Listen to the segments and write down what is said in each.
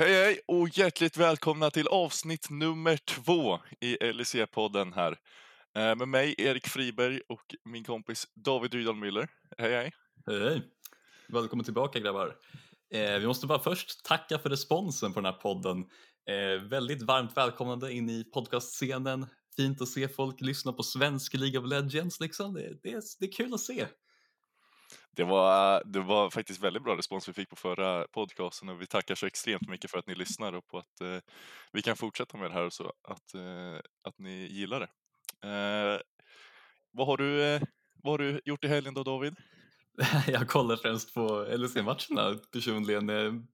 Hej hej och hjärtligt välkomna till avsnitt nummer två i LEC-podden här. Eh, med mig Erik Friberg och min kompis David Rydal Müller. Hej hej! Hej hej! Välkommen tillbaka grabbar. Eh, vi måste bara först tacka för responsen på den här podden. Eh, väldigt varmt välkomnande in i podcastscenen. Fint att se folk lyssna på svensk League of Legends liksom. Det, det, det är kul att se. Det var, det var faktiskt väldigt bra respons vi fick på förra podcasten och vi tackar så extremt mycket för att ni lyssnar och på att eh, vi kan fortsätta med det här och så att, eh, att ni gillar det. Eh, vad, har du, eh, vad har du gjort i helgen då David? Jag kollar främst på LSE-matcherna personligen.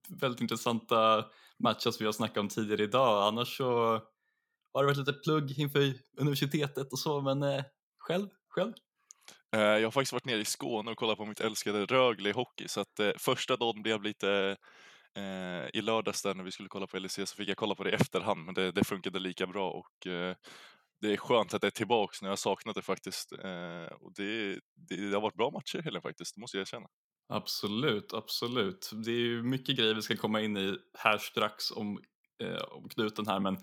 Väldigt intressanta matcher som vi har snackat om tidigare idag. Annars så har det varit lite plugg inför universitetet och så, men eh, själv, själv? Eh, jag har faktiskt varit nere i Skåne och kollat på mitt älskade Rögle i hockey, så att eh, första dagen blev lite eh, i lördags där när vi skulle kolla på LEC så fick jag kolla på det i efterhand, men det, det funkade lika bra och eh, det är skönt att det är tillbaks när jag saknat det faktiskt. Eh, och det, det, det, har varit bra matcher heller faktiskt, det måste jag erkänna. Absolut, absolut. Det är ju mycket grejer vi ska komma in i här strax om, eh, om knuten här, men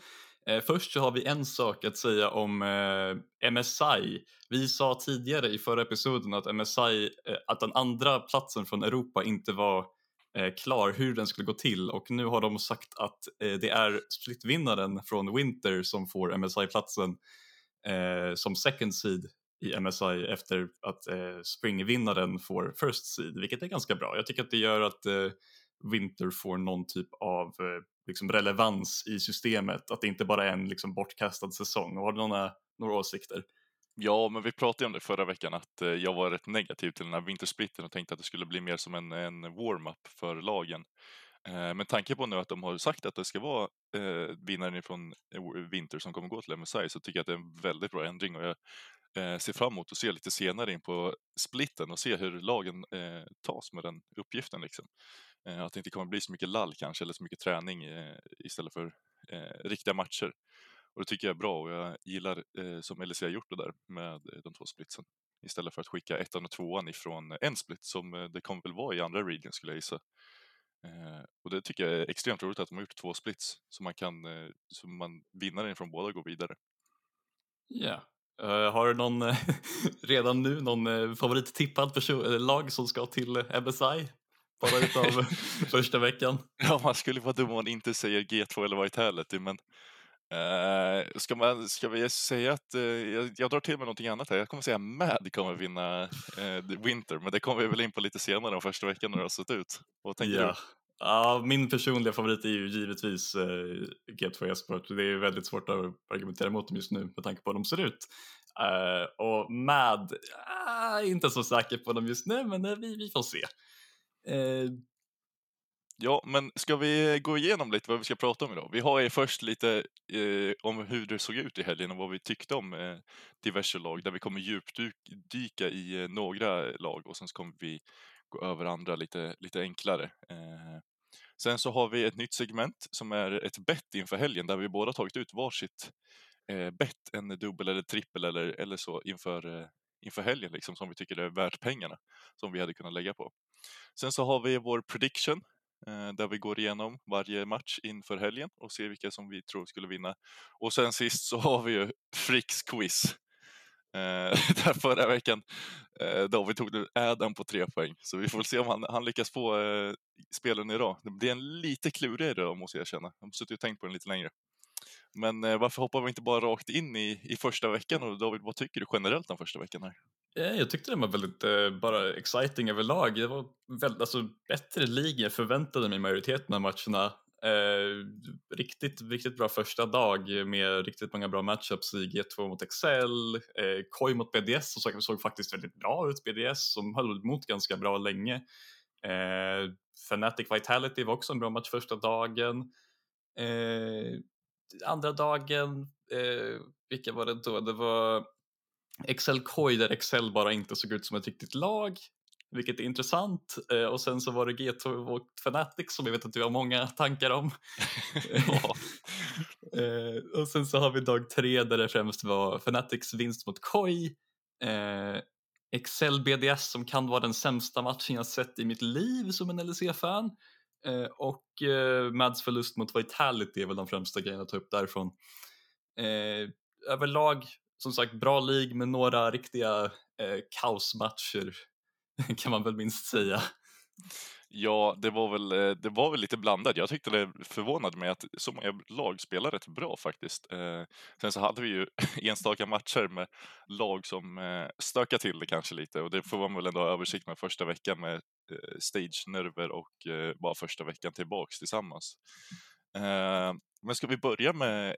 Eh, först så har vi en sak att säga om eh, MSI. Vi sa tidigare i förra episoden att MSI, eh, att den andra platsen från Europa inte var eh, klar hur den skulle gå till och nu har de sagt att eh, det är splitvinnaren från Winter som får MSI-platsen eh, som second seed i MSI efter att eh, springvinnaren får first seed, vilket är ganska bra. Jag tycker att det gör att Winter får någon typ av liksom relevans i systemet, att det inte bara är en liksom bortkastad säsong. Har du några, några åsikter? Ja, men vi pratade om det förra veckan att eh, jag var rätt negativ till den här vintersplitten och tänkte att det skulle bli mer som en, en warm-up för lagen. Eh, men tanke på nu att de har sagt att det ska vara eh, vinnaren från eh, vinter som kommer gå till MSI så tycker jag att det är en väldigt bra ändring och jag eh, ser fram emot att se lite senare in på splitten och se hur lagen eh, tas med den uppgiften. Liksom. Eh, att det inte kommer bli så mycket lall kanske eller så mycket träning eh, istället för eh, riktiga matcher. Och det tycker jag är bra och jag gillar eh, som LEC har gjort det där med eh, de två splitsen. Istället för att skicka ettan och tvåan ifrån en split som eh, det kommer väl vara i andra region skulle jag gissa. och det tycker jag är extremt roligt att de har gjort två splits så man kan, så man vinnaren från båda går vidare. Ja, Uh, har du någon, redan nu någon uh, favorittippad person, lag som ska till MSI? bara utav första veckan. Ja, man skulle vara dum om man inte säger G2 eller Vitality, men uh, ska, man, ska vi säga att jag, jag, drar till med någonting annat här. Jag kommer säga Mad kommer vinna Winter, men det kommer vi väl in på lite senare om första veckan när det har sett ut. Vad tänker ja. du? Ja, min personliga favorit är ju givetvis eh, uh, G2 Esport. Det är väldigt svårt att argumentera mot dem just nu med tanke på hur de ser ut. Uh, och Mad, uh, ah, inte så säker på dem just nu, men uh, vi, vi får se. Ja, men ska vi gå igenom lite vad vi ska prata om idag? Vi har ju först lite om hur det såg ut i helgen och vad vi tyckte om diverse lag, där vi kommer djupdyka i några lag och sen så kommer vi över andra lite, lite enklare. Eh, sen så har vi ett nytt segment som är ett bett inför helgen där vi båda tagit ut varsitt eh, bett, en dubbel eller trippel eller, eller så inför, eh, inför helgen liksom, som vi tycker är värt pengarna som vi hade kunnat lägga på. Sen så har vi vår prediction eh, där vi går igenom varje match inför helgen och ser vilka som vi tror skulle vinna. Och sen sist så har vi ju Fricks quiz. Eh, där förra veckan eh, David tog Adam på tre poäng, så vi får se om han, han lyckas få eh, spelen idag. Det är en lite klurigare idag måste jag erkänna. Jag har suttit och tänkt på den lite längre. Men eh, varför hoppar vi inte bara rakt in i, i första veckan? Och David, vad tycker du generellt om första veckan här? Eh, jag tyckte den var väldigt eh, bara exciting överlag. Det var väldigt, alltså, bättre liga förväntade mig majoriteten av matcherna. Eh, riktigt, riktigt bra första dag med riktigt många bra matchups i G2 mot Excel, eh, Koi mot BDS som såg, såg faktiskt väldigt bra ut, BDS som höll emot ganska bra länge. Eh, Fnatic Vitality var också en bra match första dagen. Eh, andra dagen, eh, vilka var det då? Det var Excel Koi där Excel bara inte såg ut som ett riktigt lag, vilket är intressant. Eh, och sen så var det G2 och Fnatic som jag vet att du har många tankar om. eh, och sen så har vi dag tre där det främst var Fnatics vinst mot Koi. Eh, Excel BDS som kan vara den sämsta matchen jag sett i mitt liv som en LEC-fan. Eh, och eh, Mads förlust mot Vitality är väl de främsta grejerna att ta upp därifrån. Eh, överlag, som sagt, bra lig med några riktiga eh, kaosmatcher kan man väl minst säga. Ja, det var, väl, eh, det var väl lite blandat. Jag tyckte det förvånade mig att så många lag spelar rätt bra faktiskt. Eh, sen så hade vi ju enstaka matcher med lag som eh, stökade till det kanske lite och det får man väl ändå ha översikt med första veckan med eh, stage-nerver och eh, bara första veckan tillbaks tillsammans. Eh, men ska vi börja med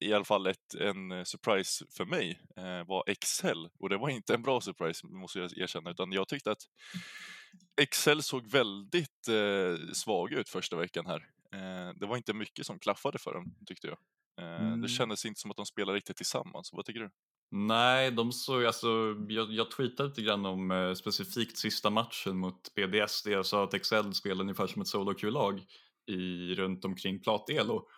i alla fall ett, en surprise för mig eh, var Excel och det var inte en bra surprise måste jag erkänna utan jag tyckte att Excel såg väldigt eh, svag ut första veckan här. Eh, det var inte mycket som klaffade för dem tyckte jag. Eh, mm. Det kändes inte som att de spelade riktigt tillsammans. Vad tycker du? Nej, de såg, alltså, jag, jag tweetade lite grann om eh, specifikt sista matchen mot BDS där jag sa att Excel spelar ungefär som ett solo-Q-lag i, runt omkring Plat-Elo.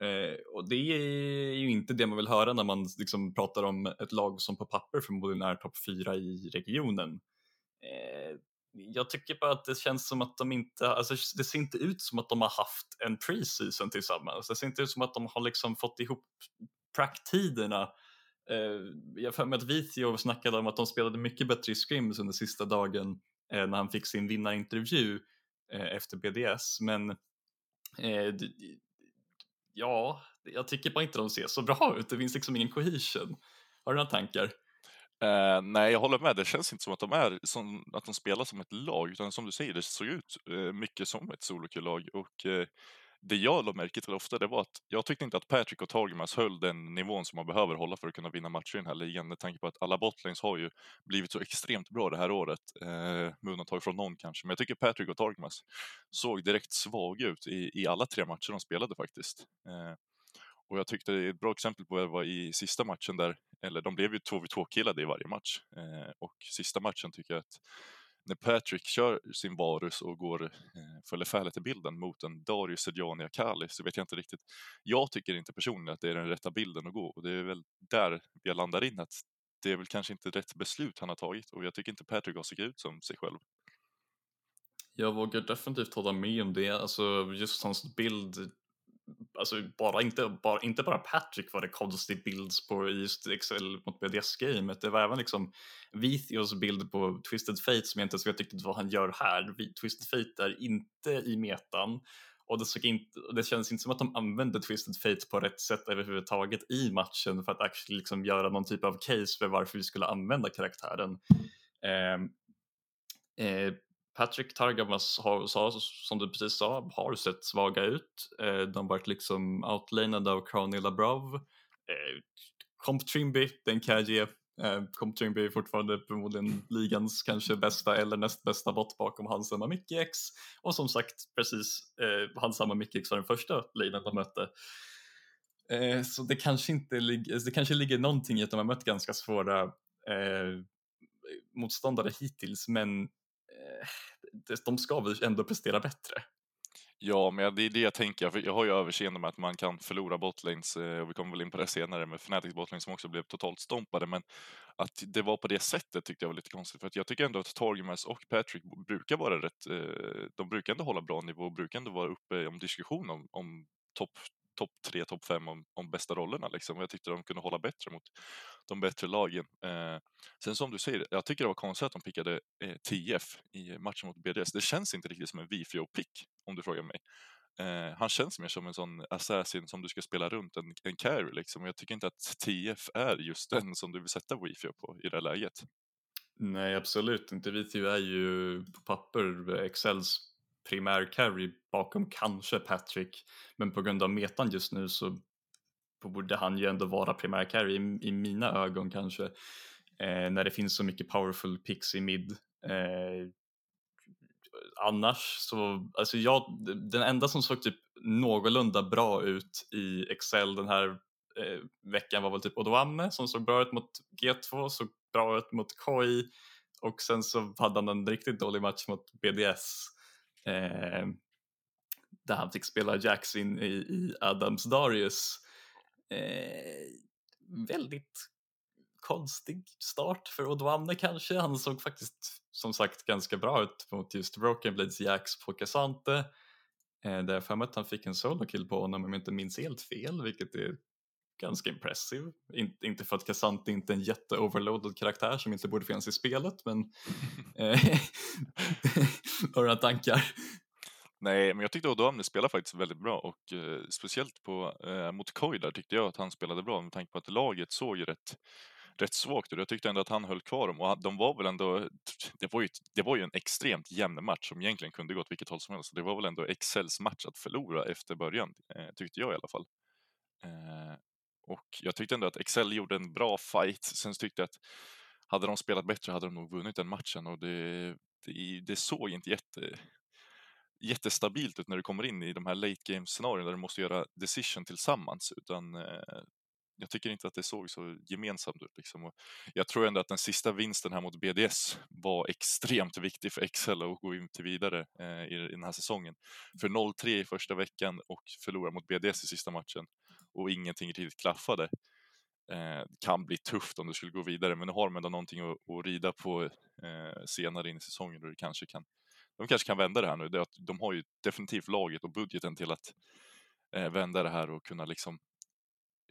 Eh, och det är ju inte det man vill höra när man liksom pratar om ett lag som på papper förmodligen är topp fyra i regionen. Eh, jag tycker bara att det känns som att de inte, alltså det ser inte ut som att de har haft en preseason tillsammans. Det ser inte ut som att de har liksom fått ihop prakttiderna. Eh, jag för mig att Vithio snackade om att de spelade mycket bättre i scrims under sista dagen eh, när han fick sin vinnarintervju eh, efter BDS. Men eh, ja, jag tycker bara inte de ser så bra ut. Det finns liksom ingen cohesion. Har du några tankar? Uh, nej, jag håller med. Det känns inte som att de är som, att de spelar som ett lag, utan som du säger, det såg ut uh, mycket som ett solokulag. Och uh, det jag lade märke till ofta, det var att jag tyckte inte att Patrick och Targemas höll den nivån som man behöver hålla för att kunna vinna matcher i den här ligan. Med tanke på att alla botlanes har ju blivit så extremt bra det här året, eh, med undantag från någon kanske. Men jag tycker Patrick och Targemas såg direkt svaga ut i, i alla tre matcher de spelade faktiskt. Eh, och jag tyckte ett bra exempel på det var i sista matchen där, eller de blev ju 2v2-killade i varje match. Eh, och sista matchen tycker jag att när Patrick kör sin Varus och går, eh, följer färlet i bilden mot en Darius Sedjani Akali så vet jag inte riktigt. Jag tycker inte personligen att det är den rätta bilden att gå och det är väl där jag landar in att det är väl kanske inte rätt beslut han har tagit och jag tycker inte Patrick har sett ut som sig själv. Jag vågar definitivt hålla med om det. Alltså just hans bild alltså bara, inte, bara, inte bara Patrick var det konstig bild på just Excel mot BDS-gamet, det var även liksom Vithios bild på Twisted Fate som jag inte ens vet riktigt vad han gör här. Twisted Fate är inte i metan och det, såg inte, det känns inte som att de använde Twisted Fate på rätt sätt överhuvudtaget i matchen för att actually liksom göra någon typ av case för varför vi skulle använda karaktären. Ehm, eh, eh, Patrick Targamas har, sa, som du precis sa, har sett svaga ut. Eh, de varit liksom outlanade av Crowny Labrov. Eh, Comp Trimby, den kan jag ge. Eh, Comp Trimby är fortfarande förmodligen ligans kanske bästa eller näst bästa bot bakom Hansama Mickey Och som sagt, precis, eh, Hansama Mickey var den första lanen de mötte. Eh, så det kanske inte ligger, eh, det kanske ligger någonting i att de har mött ganska svåra eh, motståndare hittills, men eh, de ska väl ändå prestera bättre. Ja, men det är det jag tänker. Jag har ju överseende med att man kan förlora botlanes eh, och vi kommer väl in på det senare med Fnatic botlanes som också blev totalt stompade. Men att det var på det sättet tyckte jag var lite konstigt. För att jag tycker ändå att Torgemas och Patrick brukar vara rätt. Eh, de brukar ändå hålla bra nivå och brukar ändå vara uppe om diskussion om, om topp topp tre, topp fem om, om bästa rollerna. Liksom. Jag tyckte de kunde hålla bättre mot de bättre lagen. Eh, sen som du säger, jag tycker det var konstigt att de pickade eh, TF i matchen mot BDS. Det känns inte riktigt som en Vifio-pick om du frågar mig. Eh, han känns mer som en sån assassin som du ska spela runt en, en carry liksom. Jag tycker inte att TF är just den som du vill sätta Vifio på i det läget. Nej, absolut inte. Vifio är ju på papper Excels primär carry bakom kanske Patrick. Men på grund av metan just nu så borde han ju ändå vara primär carry i, i mina ögon kanske. Eh, när det finns så mycket powerful picks i mid. Eh, annars så, alltså jag, den enda som såg typ någorlunda bra ut i Excel den här eh, veckan var väl typ Odoamme som såg bra ut mot G2, såg bra ut mot KI och sen så hade han en riktigt dålig match mot BDS. Eh, där han fick spela Jackson i, i Adams Darius. Eh, väldigt konstig start för Odwamne kanske. Han såg faktiskt som sagt ganska bra ut mot just Broken Blades Jax på Casante. Eh, där jag för mig att han fick en solo-kill på honom om jag inte minns helt fel, vilket är ganska impressive. In, inte för att Cassante inte är en jätte-overloaded karaktär som inte borde finnas i spelet, men eh, har du några tankar? Nej, men jag tyckte Odoamne spelade faktiskt väldigt bra och eh, speciellt på, eh, mot Koi där tyckte jag att han spelade bra med tanke på att laget såg ju rätt, rätt svagt ut. Jag tyckte ändå att han höll kvar dem och de var väl ändå, det var ju, det var ju en extremt jämn match som egentligen kunde gått vilket håll som helst. Det var väl ändå Excels match att förlora efter början, eh, tyckte jag i alla fall. Och jag tyckte ändå att Excel gjorde en bra fight. Sen tyckte jag att hade de spelat bättre hade de nog vunnit den matchen och det, det, det såg inte jätte, jättestabilt ut när du kommer in i de här late game scenarierna där du måste göra decision tillsammans utan eh, jag tycker inte att det såg så gemensamt ut. Liksom. Och jag tror ändå att den sista vinsten här mot BDS var extremt viktig för Excel att gå in till vidare eh, i, i den här säsongen. För 0-3 i första veckan och förlora mot BDS i sista matchen och ingenting riktigt klaffade eh, kan bli tufft om du skulle gå vidare, men nu har de ändå någonting att, att rida på eh, senare in i säsongen och det kanske kan de kanske kan vända det här nu. Det att de har ju definitivt laget och budgeten till att eh, vända det här och kunna liksom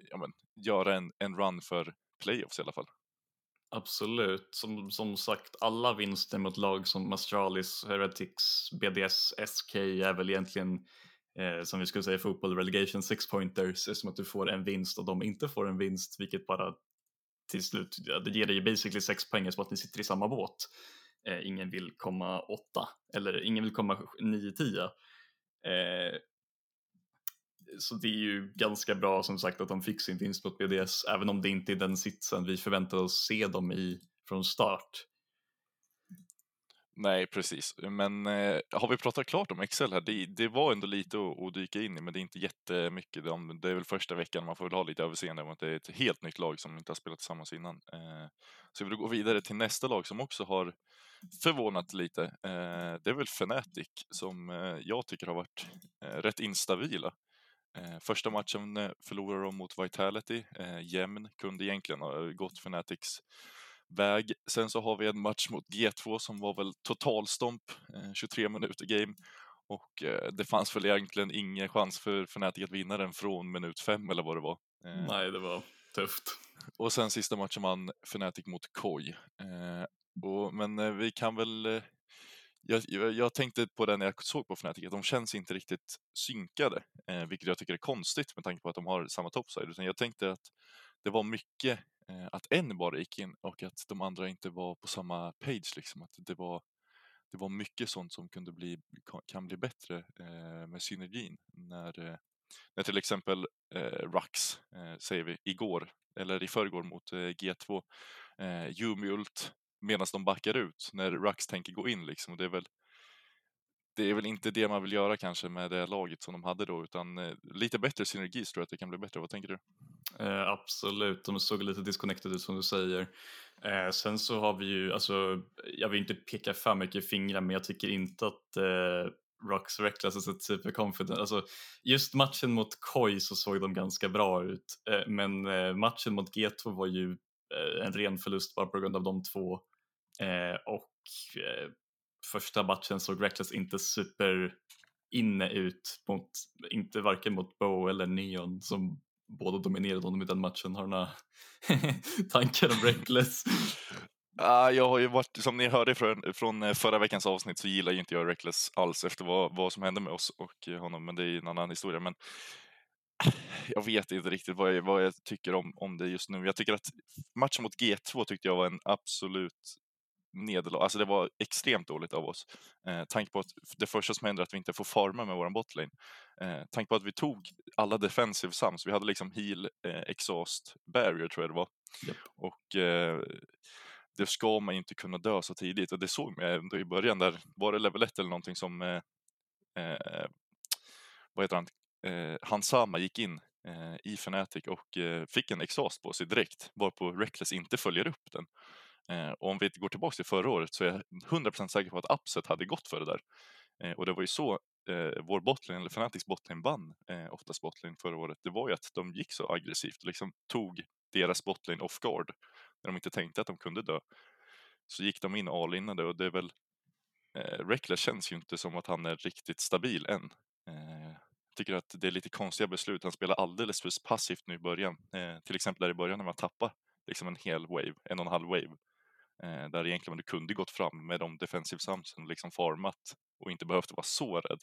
ja, men, göra en, en run för playoffs i alla fall. Absolut, som, som sagt alla vinster mot lag som Astralis, Heretics, BDS, SK är väl egentligen eh, som vi skulle säga i fotboll relegation six pointers som att du får en vinst och de inte får en vinst vilket bara till slut, ja, det ger dig ju basically sex poäng som att ni sitter i samma båt. Eh, ingen vill komma åtta eller ingen vill komma nio, tio. Eh, så det är ju ganska bra som sagt att de fick sin vinst mot BDS även om det inte är den sitsen vi förväntar oss se dem i från start. Nej, precis. Men eh, har vi pratat klart om Excel här? Det, det var ändå lite att, att, dyka in i, men det är inte jättemycket. Det är väl första veckan man får väl ha lite överseende om att det är ett helt nytt lag som inte har spelat tillsammans innan. Eh, så vi vill gå vidare till nästa lag som också har förvånat lite. Eh, det är väl Fnatic som eh, jag tycker har varit eh, rätt instabila. Eh, första matchen eh, förlorade de mot Vitality, eh, jämn, kunde egentligen ha eh, gått Fnatics väg. Sen så har vi en match mot G2 som var väl totalstomp, 23 minuter game. Och det fanns väl egentligen ingen chans för Fnatic att vinna den från minut fem eller vad det var. Nej, det var tufft. Och sen sista matchen vann Fnatic mot Koi. Och, men vi kan väl jag, jag, tänkte på det när jag såg på Fnatic, att de känns inte riktigt synkade, eh, vilket jag tycker är konstigt med tanke på att de har samma topside. Utan jag tänkte att det var mycket eh, Eh, att en bara gick in och att de andra inte var på samma page. Liksom. Att det, var, det var mycket sånt som kunde bli, kan bli bättre eh, med synergin. När, eh, när till exempel eh, Rux, eh, säger vi, igår, eller i förrgår mot G2, eh, eh Jumult medan de backar ut när Rux tänker gå in liksom. Det är väl det är väl inte det man vill göra kanske med det laget som de hade då, utan eh, lite bättre synergi tror jag att det kan bli bättre. Vad tänker du? Eh, absolut, de såg lite disconnected ut som du säger. Eh, sen så har vi ju, alltså, jag vill inte peka för mycket fingrar, men jag tycker inte att eh, Rocks Reckless är så superconfident. Alltså, just matchen mot Koi så såg de ganska bra ut, eh, men eh, matchen mot G2 var ju Eh, en ren förlust bara på grund av de två. Eh, och eh, första matchen såg Reckless inte super inne ut mot, inte varken mot Bo eller Neon som båda dominerade honom i den matchen. Har du några tankar om Reckless? Uh, jag har ju varit, som ni hörde från, från eh, förra veckans avsnitt så gillar ju inte jag Reckless alls efter vad, vad som hände med oss och eh, honom, men det är en annan historia. Men jag vet inte riktigt vad jag, vad jag tycker om, om det just nu. Jag tycker att matchen mot G2 tyckte jag var en absolut nederlag. Alltså det var extremt dåligt av oss. Eh, tanke på att det första som händer är att vi inte får farma med våran botlane. Eh, tanke på att vi tog alla defensive sams. Vi hade liksom heal, eh, exhaust, barrier tror jag det var. Yep. Och eh, det ska man inte kunna dö så tidigt och det såg man ändå i början där. Var det level 1 eller någonting som eh, eh, vad heter han, eh, Hansama gick in eh, i Fnatic och eh, fick en exhaust på sig direkt, varpå Reckless inte följer upp den. Eh, och om vi går tillbaka till förra året så är jag 100% säker på att Upset hade gått för det där. Eh, och det var ju så eh, vår botlane, eller Fnatics botlane vann eh, oftast botlane förra året. Det var ju att de gick så aggressivt och liksom tog deras botlane off guard när de inte tänkte att de kunde dö. Så gick de in all-innade och det är väl eh, Reckless känns ju inte som att han är riktigt stabil än. Eh, tycker att det är lite konstiga beslut. Han spelar alldeles för passivt nu i början. Eh, till exempel där i början när man tappar liksom en hel wave, en och en halv wave. Eh, där egentligen du kunde gått fram med de defensive sumsen och liksom format och inte behövt vara så rädd.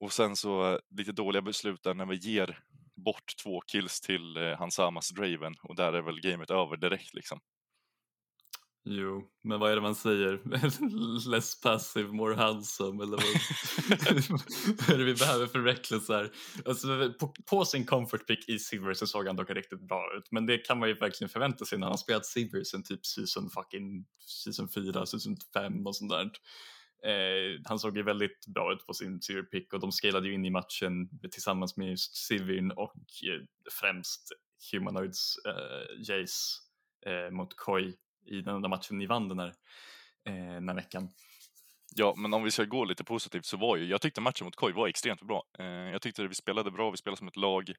Och sen så eh, lite dåliga beslut där när vi ger bort två kills till eh, Hansamas Draven och där är väl gamet över direkt liksom. Jo, men vad är det man säger? Less passive, more handsome eller vad, vad är det vi behöver för reckless här? Alltså, på, på, sin comfort pick i Silver så såg han dock riktigt bra ut, men det kan man ju verkligen förvänta sig när han spelat Silver sen typ season fucking season 4, season 5 och sånt där. Eh, han såg ju väldigt bra ut på sin Silver pick och de scalade ju in i matchen tillsammans med just Sivin och eh, främst Humanoids eh, Jace eh, mot Koi i den där matchen ni vann den här, eh, den här veckan. Ja, men om vi ska gå lite positivt så var ju, jag tyckte matchen mot Koi var extremt bra. Eh, jag tyckte att vi spelade bra, vi spelade som ett lag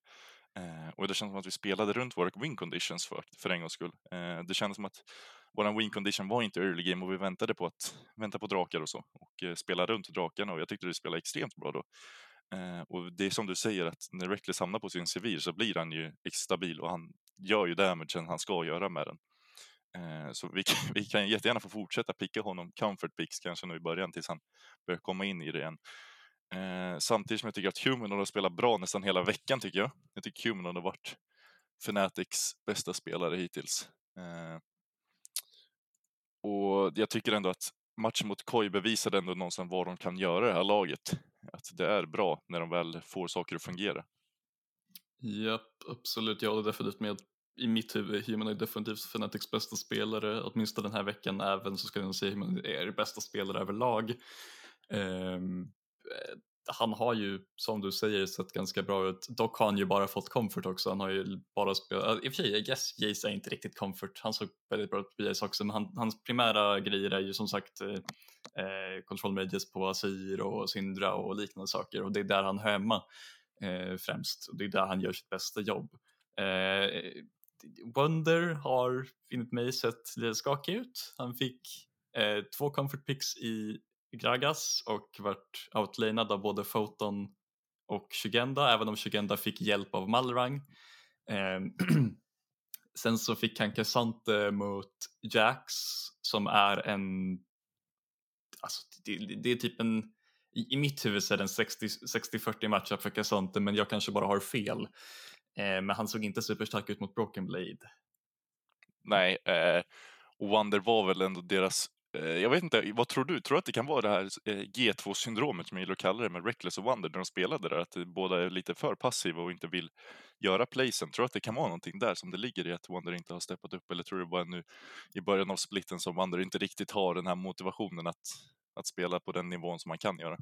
eh, och det kändes som att vi spelade runt våra win conditions för, för en gångs skull. Eh, det kändes som att vår win condition var inte early game och vi väntade på att vänta på drakar och så och eh, spela runt drakarna och jag tyckte att vi spelade extremt bra då. Eh, och det är som du säger att när Reckless hamnar på sin civil så blir han ju stabil och han gör ju damagen han ska göra med den. Eh, så vi kan, vi kan jättegärna få fortsätta picka honom comfort picks kanske nu i början tills han börjar komma in i det igen. Eh, samtidigt som jag tycker att Human har spelat bra nästan hela veckan tycker jag. Jag tycker Human har varit Fnatics bästa spelare hittills. Eh, och jag tycker ändå att matchen mot Koi bevisade ändå någonstans vad de kan göra i det här laget. Att det är bra när de väl får saker att fungera. Japp, absolut. Jag håller definitivt med i mitt huvud, Human är definitivt Fanatics bästa spelare, åtminstone den här veckan även så ska jag säga Human är bästa spelare överlag. Um, han har ju, som du säger, sett ganska bra ut. Dock har han ju bara fått comfort också. Han har ju bara spelat, i och för sig, yes, guess Jace är inte riktigt comfort. Han såg väldigt bra ut på Jace också, men han, hans primära grejer är ju som sagt eh, eh control mages på Asir och Syndra och liknande saker och det är där han hör hemma eh, främst och det är där han gör sitt bästa jobb. Eh, Wonder har enligt mig sett lite skakig ut. Han fick eh, två comfort picks i Gragas och vart outlanad av både Photon och Shugenda, även om Shugenda fick hjälp av Malrang. Eh, sen så fick han Cassante mot Jax som är en, alltså det, det är typ en, i, mitt huvud så är det en 60-40 matchup för Cassante men jag kanske bara har fel. Eh, men han såg inte superstark ut mot Broken Blade. Nej, eh, och Wonder var väl ändå deras eh, jag vet inte, vad tror du? Tror du att det kan vara det här eh, G2-syndromet som jag gillar att kalla det med Reckless och Wonder när de spelade där? Att båda är lite för passiva och inte vill göra playsen. Tror du att det kan vara någonting där som det ligger i att Wonder inte har steppat upp? Eller tror du bara nu i början av splitten som Wonder inte riktigt har den här motivationen att, att spela på den nivån som man kan göra?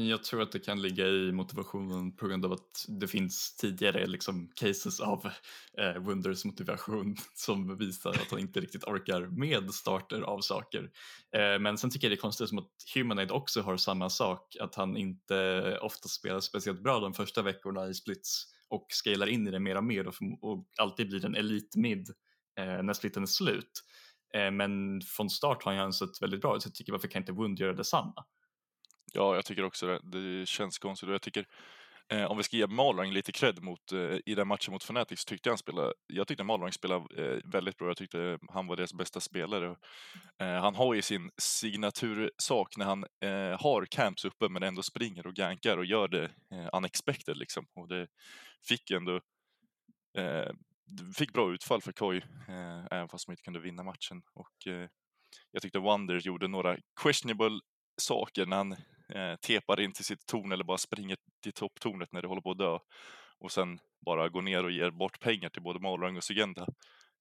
Jag tror att det kan ligga i motivationen på grund av att det finns tidigare liksom, cases av eh, Wunders motivation som visar att han inte riktigt orkar med starter av saker. Eh, men sen tycker jag det är konstigt som att Humanoid också har samma sak, att han inte ofta spelar speciellt bra de första veckorna i splits och scalar in i det mer och mer och, och alltid blir en elitmid eh, när splitten är slut. Eh, men från start har han sett väldigt bra ut, så jag tycker varför kan inte Wund göra detsamma? Ja, jag tycker också det. Det känns konstigt och jag tycker eh, om vi ska ge Malrang lite cred mot, eh, i den matchen mot Fnatic så tyckte jag han spelade, jag tyckte Malrang spelade eh, väldigt bra. Jag tyckte han var deras bästa spelare. Eh, han har ju sin signatursak när han eh, har camps uppe men ändå springer och gankar och gör det eh, unexpected liksom. Och det fick ändå eh, fick bra utfall för Koi, eh, även fast de inte kunde vinna matchen. Och, eh, jag tyckte Wonder gjorde några questionable saker när han eh, tepar in till sitt torn eller bara springer till topptornet när det håller på att dö och sen bara går ner och ger bort pengar till både Malrang och Sugenda.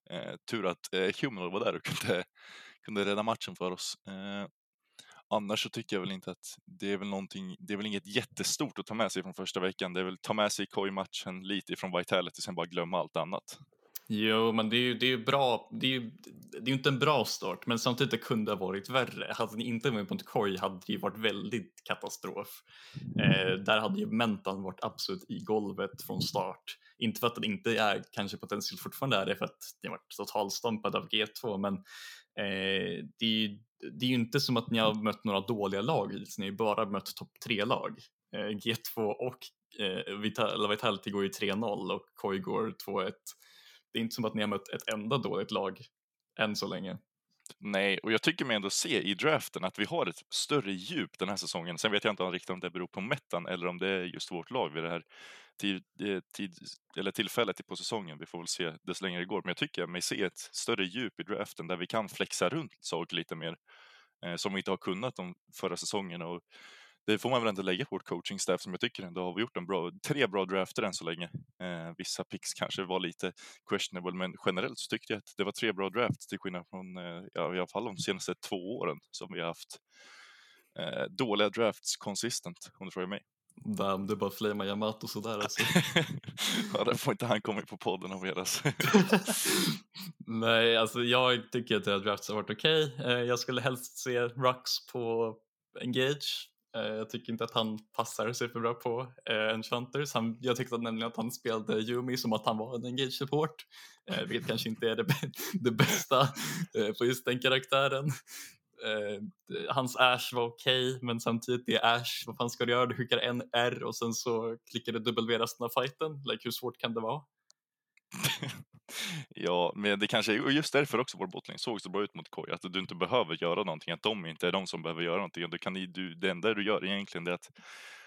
Eh, tur att eh, Human var där och kunde, kunde rädda matchen för oss. Eh, annars så tycker jag väl inte att det är väl någonting, det är väl inget jättestort att ta med sig från första veckan. Det är väl ta med sig Koi-matchen lite ifrån Vitality, sen bara glömma allt annat. Jo, men det är ju det är bra. Det är ju det är inte en bra start, men samtidigt det kunde ha varit värre. Hade ni inte vunnit mot Korg hade det ju varit väldigt katastrof. Eh, där hade ju mentan varit absolut i golvet från start. Inte för att den inte är kanske potentiellt fortfarande är det för att den varit totalstampad av G2, men eh, det, är ju, det är ju inte som att ni har mött några dåliga lag hittills. Ni har ju bara mött topp tre lag. Eh, G2 och eh, Vital Vitality går ju 3-0 och Koi går 2-1. Det är inte som att ni har mött ett enda dåligt lag än så länge. Nej, och jag tycker mig ändå se i draften att vi har ett större djup den här säsongen. Sen vet jag inte riktigt om det beror på mättan eller om det är just vårt lag vid det här tid, eh, tid, eller tillfället på säsongen. Vi får väl se desto längre det går. Men jag tycker mig se ett större djup i draften där vi kan flexa runt saker lite mer eh, som vi inte har kunnat de förra säsongerna. Och det får man väl ändå lägga på vårt coachingstaff som jag tycker ändå har vi gjort en bra, tre bra drafter än så länge. Eh, vissa picks kanske var lite questionable, men generellt så tyckte jag att det var tre bra drafts till skillnad från eh, ja, i alla fall de senaste två åren som vi har haft eh, dåliga drafts consistent, om du frågar mig. Damn, du bara flamar Yamato sådär alltså. ja, det får inte han komma på podden och medas. Nej, alltså jag tycker att deras drafts har varit okej. Okay. Eh, jag skulle helst se Rux på Engage jag tycker inte att han passar superbra på eh, Enchanters. Han, jag tyckte nämligen att han spelade Yumi som att han var en engage support, eh, vilket kanske inte är det, det bästa eh, på just den karaktären. Eh, hans Ash var okej, okay, men samtidigt det är Ash, vad fan ska du göra? Du skickar en R och sen så klickar du W resten av fighten. Like, hur svårt kan det vara? Ja, men det kanske är just därför också vår bottling såg så bra ut mot Koi, att du inte behöver göra någonting, att de inte är de som behöver göra någonting. Du kan, du, det enda du gör egentligen är att,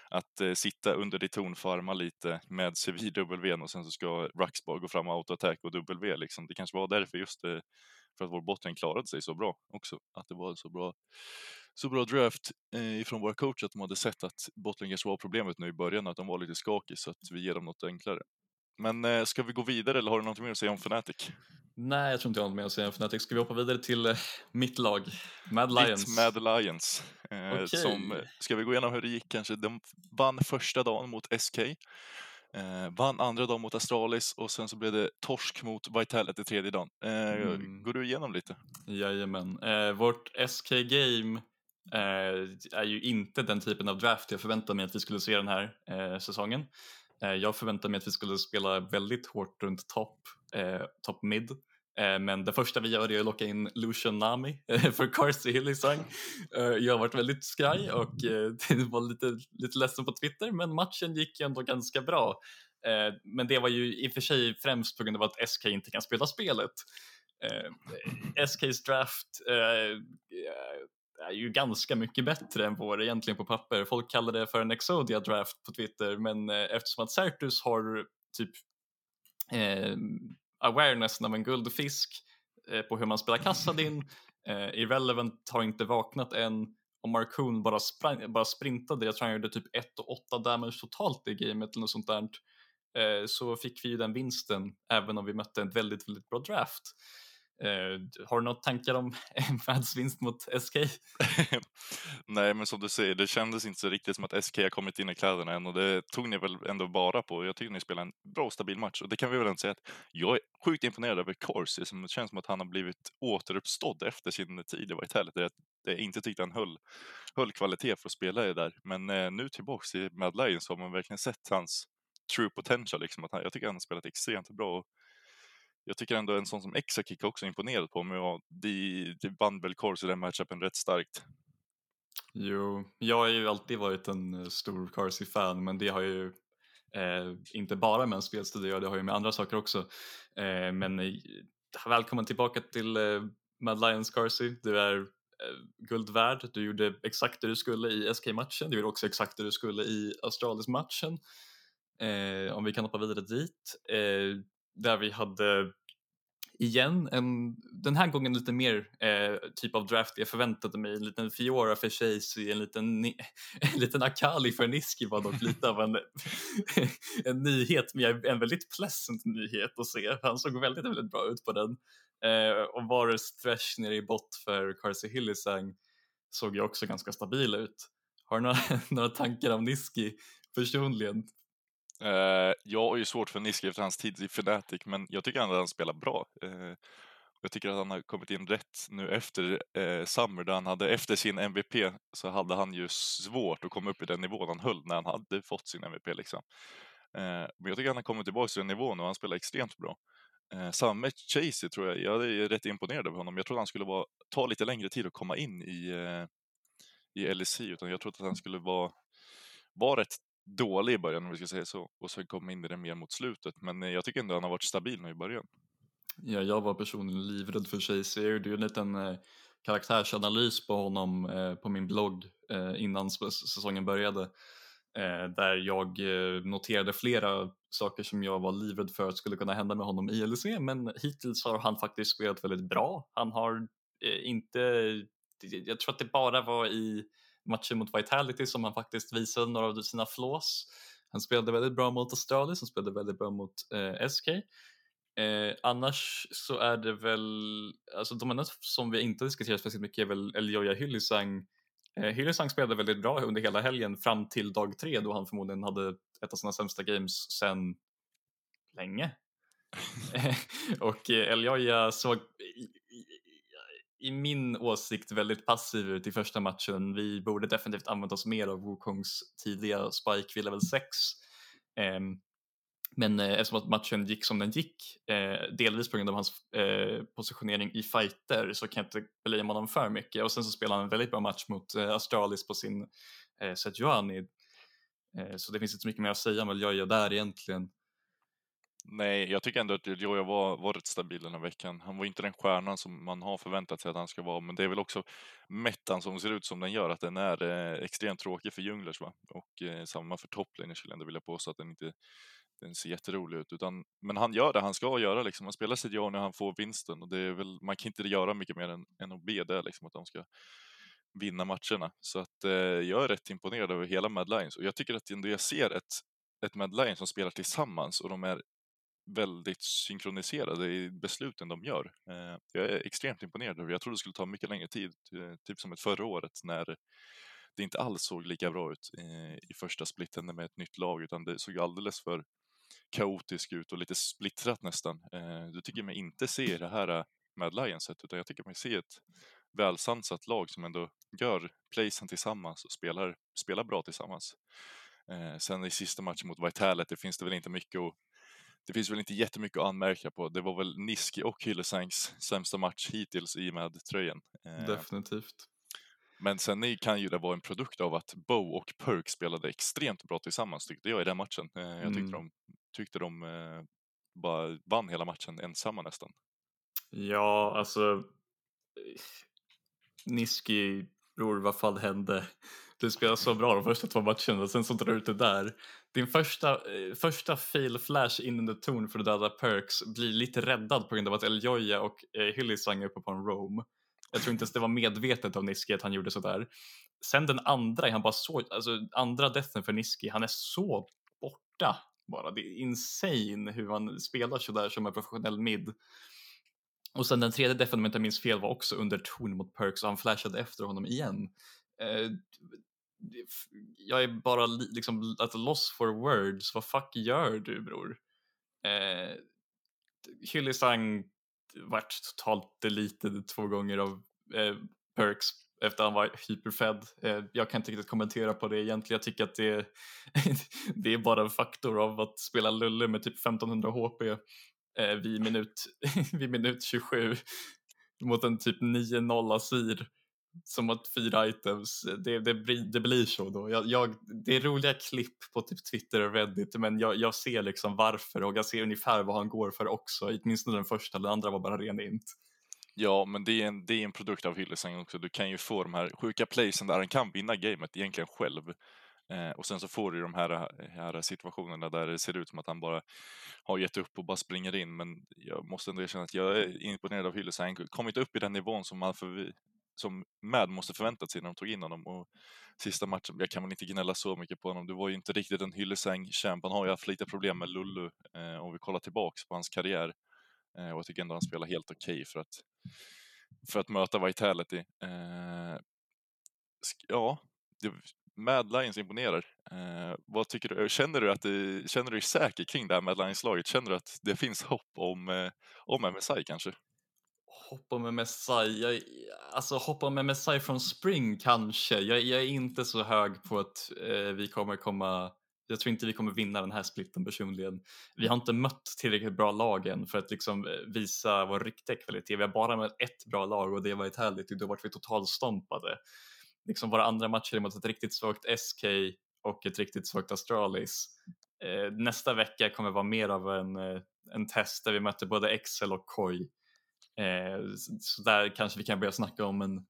att uh, sitta under ditt torn, farma lite med civil W och sen så ska Ruxbar gå fram och autoattack och W liksom. Det kanske var därför just uh, för att vår bottling klarade sig så bra också, att det var så bra så bra draft eh, ifrån våra coacher att de hade sett att bottlingers var problemet nu i början, att de var lite skakiga så att vi ger dem något enklare. Men eh, ska vi gå vidare eller har du något mer att säga om Fnatic? Nej, jag tror inte jag har något mer att säga om Fnatic. Ska vi hoppa vidare till eh, mitt lag, Mad Lions? Ditt Mad Lions. Eh, okay. som, eh, ska vi gå igenom hur det gick kanske? De vann första dagen mot SK. Vann andra dagen mot Astralis och sen så blev det torsk mot Vitality tredje dagen. Mm. Går du igenom lite? Jajamän. Eh, vårt SK-game är ju inte den typen av draft jag förväntade mig att vi skulle se den här säsongen. Eh, jag förväntade mig att vi skulle spela väldigt hårt runt topp, eh, top mid. Eh, men det första vi gör är att locka in Lucian Nami eh, för Carsey Hillisang. Eh, jag har varit väldigt skraj och var lite, lite ledsen på Twitter men matchen gick ändå ganska bra. Men det var ju i och för sig främst på grund av att SK inte kan spela spelet. SKs draft är ju ganska mycket bättre än vår egentligen på papper. Folk kallar det för en Exodia draft på Twitter men eh, eftersom att Certus har typ eh, awareness av en guldfisk eh, på hur man spelar Kassadin, eh, Irrelevant har inte vaknat än och Markoon bara, bara sprintade, jag tror han gjorde typ 1 och 8 damage totalt i gamet eller något sånt där. Eh, så fick vi ju den vinsten även om vi mötte en väldigt, väldigt bra draft. Uh, har du några tankar om Mads vinst mot SK? Nej, men som du säger, det kändes inte så riktigt som att SK har kommit in i kläderna än och det tog ni väl ändå bara på. Jag tycker ni spelar en bra och stabil match och det kan vi väl ändå säga att jag är sjukt imponerad över Corsi som det känns som att han har blivit återuppstådd efter sin tid i Vitality. Det jag inte tyckte han höll, höll kvalitet för att spela i där, men eh, nu tillbaks i Mad Lions har man verkligen sett hans true potential. Liksom, att han, jag tycker han har spelat extremt bra och jag tycker ändå en sån som Exakick också imponerat på mig och de, de vann väl Corsi den matchupen rätt starkt. Jo, jag har ju alltid varit en eh, stor Corsi-fan, men det har ju eh, inte bara med en spelstil det har ju med andra saker också. Eh, men eh, välkommen tillbaka till eh, Mad Lions Corsi. Du är eh, guld värd. Du gjorde exakt det du skulle i SK-matchen. Du gjorde också exakt det du skulle i Australis-matchen. Eh, om vi kan hoppa vidare dit. Eh, där vi hade igen, en, den här gången lite mer eh, typ av draft jag förväntade mig. En liten Fiora för Chasey, en liten, en liten Akali för Niski var dock lite av en, en nyhet, men en väldigt pleasant nyhet att se. Han såg väldigt, väldigt bra ut på den. Eh, och Varus Thresh nere i bott för Carsey Hillisang såg ju också ganska stabil ut. Har du några, några tankar om Niski personligen? Uh, jag har ju svårt för Niske efter hans tid i Fnatic, men jag tycker ändå att han spelar bra. Uh, jag tycker att han har kommit in rätt nu efter uh, Summer, där han hade, efter sin MVP, så hade han ju svårt att komma upp i den nivån han höll när han hade fått sin MVP. Liksom. men jag tycker att han har kommit tillbaka till den nivån och han spelar extremt bra. Uh, samma med Chasey tror jag, jag är rätt imponerad av honom. Jag trodde han skulle vara, ta lite längre tid att komma in i, i LEC, utan jag trodde att han skulle vara, vara rätt dålig i början om vi ska säga så. Och sen kom in i det mer mot slutet. Men eh, jag tycker ändå han har varit stabil nu i början. Ja, jag var personligen livrädd för Chase. Jag gjorde ju en liten eh, karaktärsanalys på honom eh, på min blogg eh, innan säsongen började. Eh, där jag eh, noterade flera saker som jag var livrädd för att skulle kunna hända med honom i LEC men hittills har han faktiskt spelat väldigt bra. Han har eh, inte, jag tror att det bara var i matchen mot Vitality som han faktiskt visade några av sina flås. Han spelade väldigt bra mot Astralis, han spelade väldigt bra mot eh, SK. Eh, annars så är det väl, alltså de enda som vi inte diskuterat speciellt mycket är väl Eljoja Hyllisang Eh, Hyllisang spelade väldigt bra under hela helgen fram till dag tre då han förmodligen hade ett av sina sämsta games sen länge. och eh, Eljoja såg i, min åsikt väldigt passiv ut i första matchen. Vi borde definitivt använda oss mer av Wukongs tidiga spike vid level 6. Ehm, men eh, eftersom att matchen gick som den gick, eh, delvis på grund av hans eh, positionering i fighter, så kan jag inte belöja honom för mycket. Och sen så spelade han en väldigt bra match mot eh, Astralis på sin eh, Sejuani. Så det finns inte så mycket mer att säga om vad Ljuja gör där egentligen. Nej, jag tycker ändå att Joja var, var rätt stabil den här veckan. Han var inte den stjärnan som man har förväntat sig att han ska vara, men det är väl också mettan som ser ut som den gör, att den är eh, extremt tråkig för junglers va? och eh, samma för topplinjer skulle jag ändå vilja påstå att den inte den ser jätterolig ut. Utan, men han gör det han ska göra, liksom. han spelar sitt jobb när han får vinsten och det är väl, man kan inte göra mycket mer än, än att be det, liksom, att de ska vinna matcherna. Så att eh, jag är rätt imponerad över hela Mad Lions och jag tycker att ändå jag ser ett, ett Mad Lions som spelar tillsammans och de är väldigt synkroniserade i besluten de gör. Eh, jag är extremt imponerad över Jag trodde det skulle ta mycket längre tid, eh, typ som ett förra året när det inte alls såg lika bra ut eh, i första splitten med ett nytt lag utan det såg alldeles för kaotiskt ut och lite splittrat nästan. Du tycker mig inte se det här Mad Lionset utan jag tycker mig se ett välsansat lag som ändå gör playsen tillsammans och spelar, spelar bra tillsammans. sen i sista matchen mot Vitality finns det väl inte mycket att det finns väl inte jättemycket att anmärka på. Det var väl Niski och Hyllesangs sämsta match hittills i med tröjan. Eh, Definitivt. Men sen kan ju det vara en produkt av att Bo och Perk spelade extremt bra tillsammans tyckte jag i den matchen. Eh, jag tyckte mm. de, tyckte de eh, bara vann hela matchen ensamma nästan. Ja, alltså Niski, bror vad fan hände? Du spelar så bra de första två matcherna och sen så drar du ut det där. Din första, eh, första fail flash in under torn för att döda Perks blir lite räddad på grund av att Eljoja och eh, Hyllisang är uppe på en roam. Jag tror inte ens det var medvetet av Niski att han gjorde sådär. Sen den andra är han bara så, alltså andra deathen för Niski, han är så borta bara. Det är insane hur han spelar sådär som en professionell mid. Och sen den tredje defen om jag inte minns fel var också under torn mot Perks och han flashade efter honom igen. Eh, jag är bara liksom at loss for words. Vad fuck gör du bror? Eh, Hyllisang vart totalt deleted två gånger av eh, Perks efter han var hyperfed. Eh, jag kan inte riktigt kommentera på det egentligen. Jag tycker att det, det är bara en faktor av att spela Lulle med typ 1500 HP eh, vid, minut, vid minut 27 mot en typ 9-0 Asir som att fyra items, det, det, det blir så då. Jag, jag, det är roliga klipp på typ Twitter och Reddit men jag, jag ser liksom varför och jag ser ungefär vad han går för också. Åtminstone den första, den andra var bara ren int. Ja, men det är en, det är en produkt av Hillesang också. Du kan ju få de här sjuka playsen där han kan vinna gamet egentligen själv. Eh, och sen så får du de här, här situationerna där det ser ut som att han bara har gett upp och bara springer in. Men jag måste ändå erkänna att jag är imponerad av Hillesang. Kommit upp i den nivån som man för, som Mad måste förväntat sig när de tog in honom. Och sista matchen, jag kan väl inte gnälla så mycket på honom. Det var ju inte riktigt en hyllesäng-champ. Han har ju haft lite problem med Lullu eh, om vi kollar tillbaks på hans karriär. Eh, och jag tycker ändå han spelar helt okej okay för, att, för att möta Vitality. Eh, ja, det, Mad Lions imponerar. Eh, vad tycker du? Känner du, att det, känner du dig säker kring det här Mad Lions-laget? Känner du att det finns hopp om, eh, om MSI kanske? Hoppa med Messiah, jag, alltså hoppa med Messiah från Spring kanske. Jag, jag är inte så hög på att eh, vi kommer komma, jag tror inte vi kommer vinna den här splitten personligen. Vi har inte mött tillräckligt bra lag än för att liksom eh, visa vår riktiga kvalitet. Vi har bara mött ett bra lag och det var Itality, då vart vi totalstompade. Liksom våra andra matcher mot ett riktigt svagt SK och ett riktigt svagt Astralis. Eh, nästa vecka kommer vara mer av en, eh, en test där vi möter både Excel och Koi. Eh, så där kanske vi kan börja snacka om en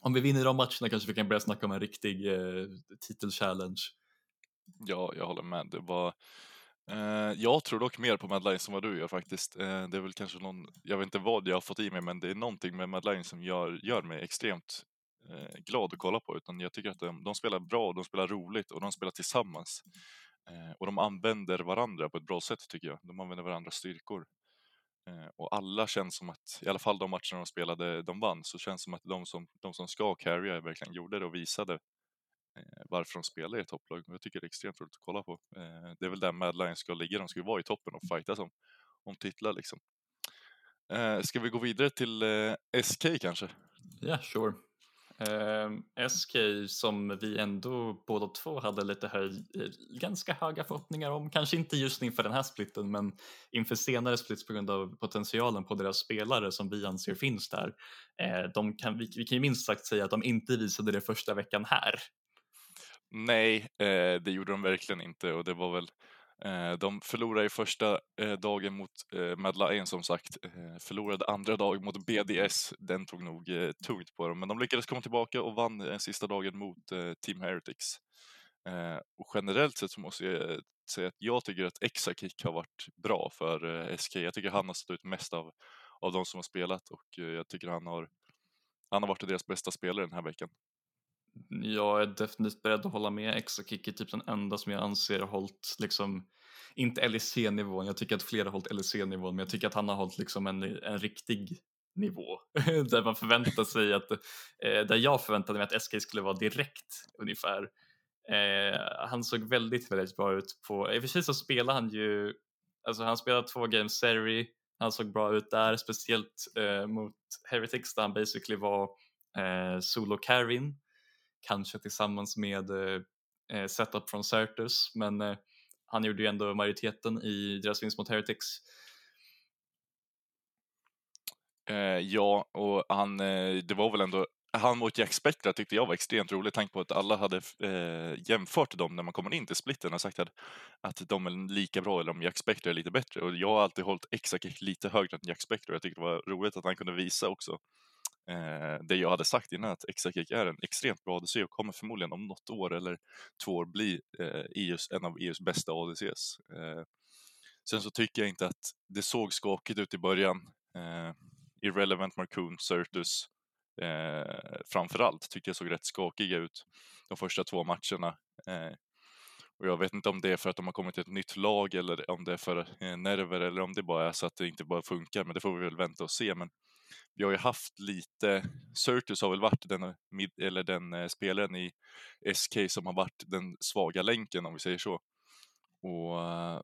om vi vinner de matcherna kanske vi kan börja snacka om en riktig eh, titelchallenge. Ja, jag håller med. Det var, eh, jag tror dock mer på Mad än vad du gör faktiskt. Eh, det är väl kanske någon, jag vet inte vad jag har fått i mig, men det är någonting med Mad som gör, gör mig extremt eh, glad att kolla på. Utan jag tycker att de, de, spelar bra, de spelar roligt och de spelar tillsammans. Eh, och de använder varandra på ett bra sätt tycker jag. De använder varandras styrkor. Eh, och alla känns som att, i alla fall de matcherna de spelade, de vann, så känns det som att de som, de som ska carrya verkligen gjorde det och visade eh, varför de spelar i ett topplag. Jag tycker det är extremt roligt att kolla på. Eh, det är väl där Mad Lions ska ligga, de ska ju vara i toppen och fightas om, om titlar liksom. Ska vi gå vidare till SK kanske? Ja, yeah, sure. Eh, SK som vi ändå båda två hade lite höj, eh, ganska höga förhoppningar om, kanske inte just inför den här splitten men inför senare splits på grund av potentialen på deras spelare som vi anser finns där. Eh, de kan, vi, vi kan ju minst sagt säga att de inte visade det första veckan här. Nej, eh, det gjorde de verkligen inte och det var väl Eh, de förlorade i första eh, dagen mot eh, Mad Lion som sagt, förlorade andra dagen mot BDS, den tog nog tungt på dem, men de lyckades komma tillbaka och vann den sista dagen mot Team Heretics. Och generellt sett så måste jag säga att jag tycker att Exakick har varit bra för SK. Jag tycker han har stått ut mest av, av de som har spelat och jag tycker han har, han har varit deras bästa spelare den här veckan. Jag är definitivt beredd att hålla med. Exakick är typ den enda som jag anser har hållit, liksom, inte LEC-nivån, jag tycker att flera har hållit LEC-nivån, men jag tycker att han har hållit liksom en, en riktig nivå där man förväntar sig att, eh, där jag förväntade mig att SK skulle vara direkt ungefär. Eh, han såg väldigt, väldigt bra ut på, i och för sig så spelar han ju, alltså han spelade två games serie, han såg bra ut där, speciellt eh, mot Heretics där han basically var eh, solo carrying kanske tillsammans med eh, eh, setup från Certus, men eh, han gjorde ju ändå majoriteten i deras vinst mot Heretics. Eh, ja, och han, eh, det var väl ändå han mot Jack Spectra tyckte jag var extremt roligt, tanke på att alla hade eh, jämfört dem när man kommer in till splitten och sagt att, att de är lika bra eller om Jack Spectra är lite bättre. Och jag har alltid hållit Exaki lite högre än Jack Spectra och jag tyckte det var roligt att han kunde visa också eh, det jag hade sagt innan att Exakik är en extremt bra ADC och kommer förmodligen om något år eller två år bli eh, EUs, en av EUs bästa ADCs. Eh, sen så tycker jag inte att det såg skakigt ut i början. Eh, Irrelevant Marcoon, Certus eh, framförallt tycker jag såg rätt skakiga ut de första två matcherna. Eh, och jag vet inte om det är för att de har kommit till ett nytt lag eller om det är för eh, nerver eller om det bara är så att det inte bara funkar, men det får vi väl vänta och se. Men vi har ju haft lite, Surtus har väl varit den, eh, eller den eh, spelaren i SK som har varit den svaga länken om vi säger så. Och eh,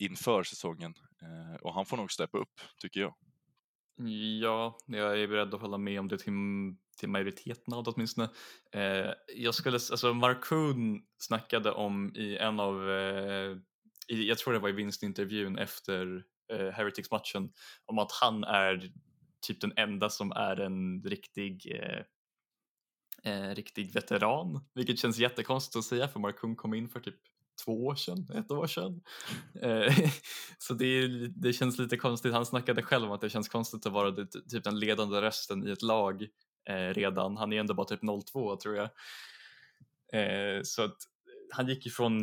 inför säsongen. Och han får nog steppa upp, tycker jag. Ja, jag är beredd att hålla med om det till, till majoriteten av det åtminstone. Eh, jag skulle, alltså Markoon snackade om i en av, eh, i, jag tror det var i vinstintervjun efter eh, Heretics-matchen, om att han är typ den enda som är en riktig eh, eh, riktig veteran, vilket känns jättekonstigt att säga för Markung kom in för typ två år sedan, ett år sedan. Eh, så det, det känns lite konstigt, han snackade själv om att det känns konstigt att vara det, typ den ledande rösten i ett lag eh, redan, han är ändå bara typ 02 tror jag. Eh, så att han gick ifrån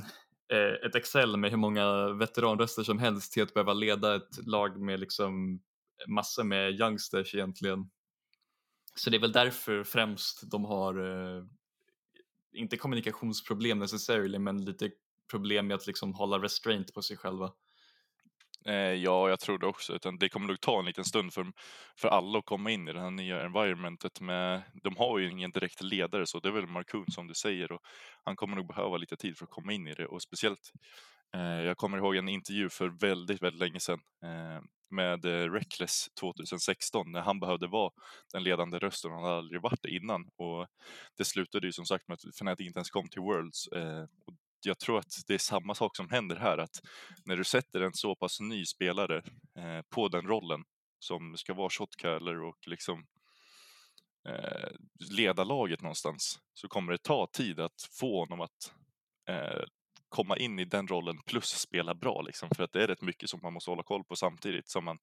eh, ett Excel med hur många veteranröster som helst till att behöva leda ett lag med liksom massor med youngsters egentligen. Så det är väl därför främst de har, eh, inte kommunikationsproblem necessarily, men lite problem med att liksom hålla restraint på sig själva. Eh, ja, jag tror det också. Utan det kommer nog ta en liten stund för, för alla att komma in i det här nya environmentet. Med, de har ju ingen direkt ledare, så det är väl Markoon som du säger. Och han kommer nog behöva lite tid för att komma in i det. Och speciellt, eh, jag kommer ihåg en intervju för väldigt, väldigt länge sedan eh, med eh, Reckless 2016 när han behövde vara den ledande rösten. Han hade aldrig varit det innan och det slutade ju som sagt med att Fnatic inte ens kom till Worlds. Eh, och jag tror att det är samma sak som händer här att när du sätter en så pass ny spelare eh, på den rollen som ska vara shotcaller och liksom eh, leda laget någonstans så kommer det ta tid att få honom att eh, komma in i den rollen plus spela bra liksom. För att det är rätt mycket som man måste hålla koll på samtidigt som man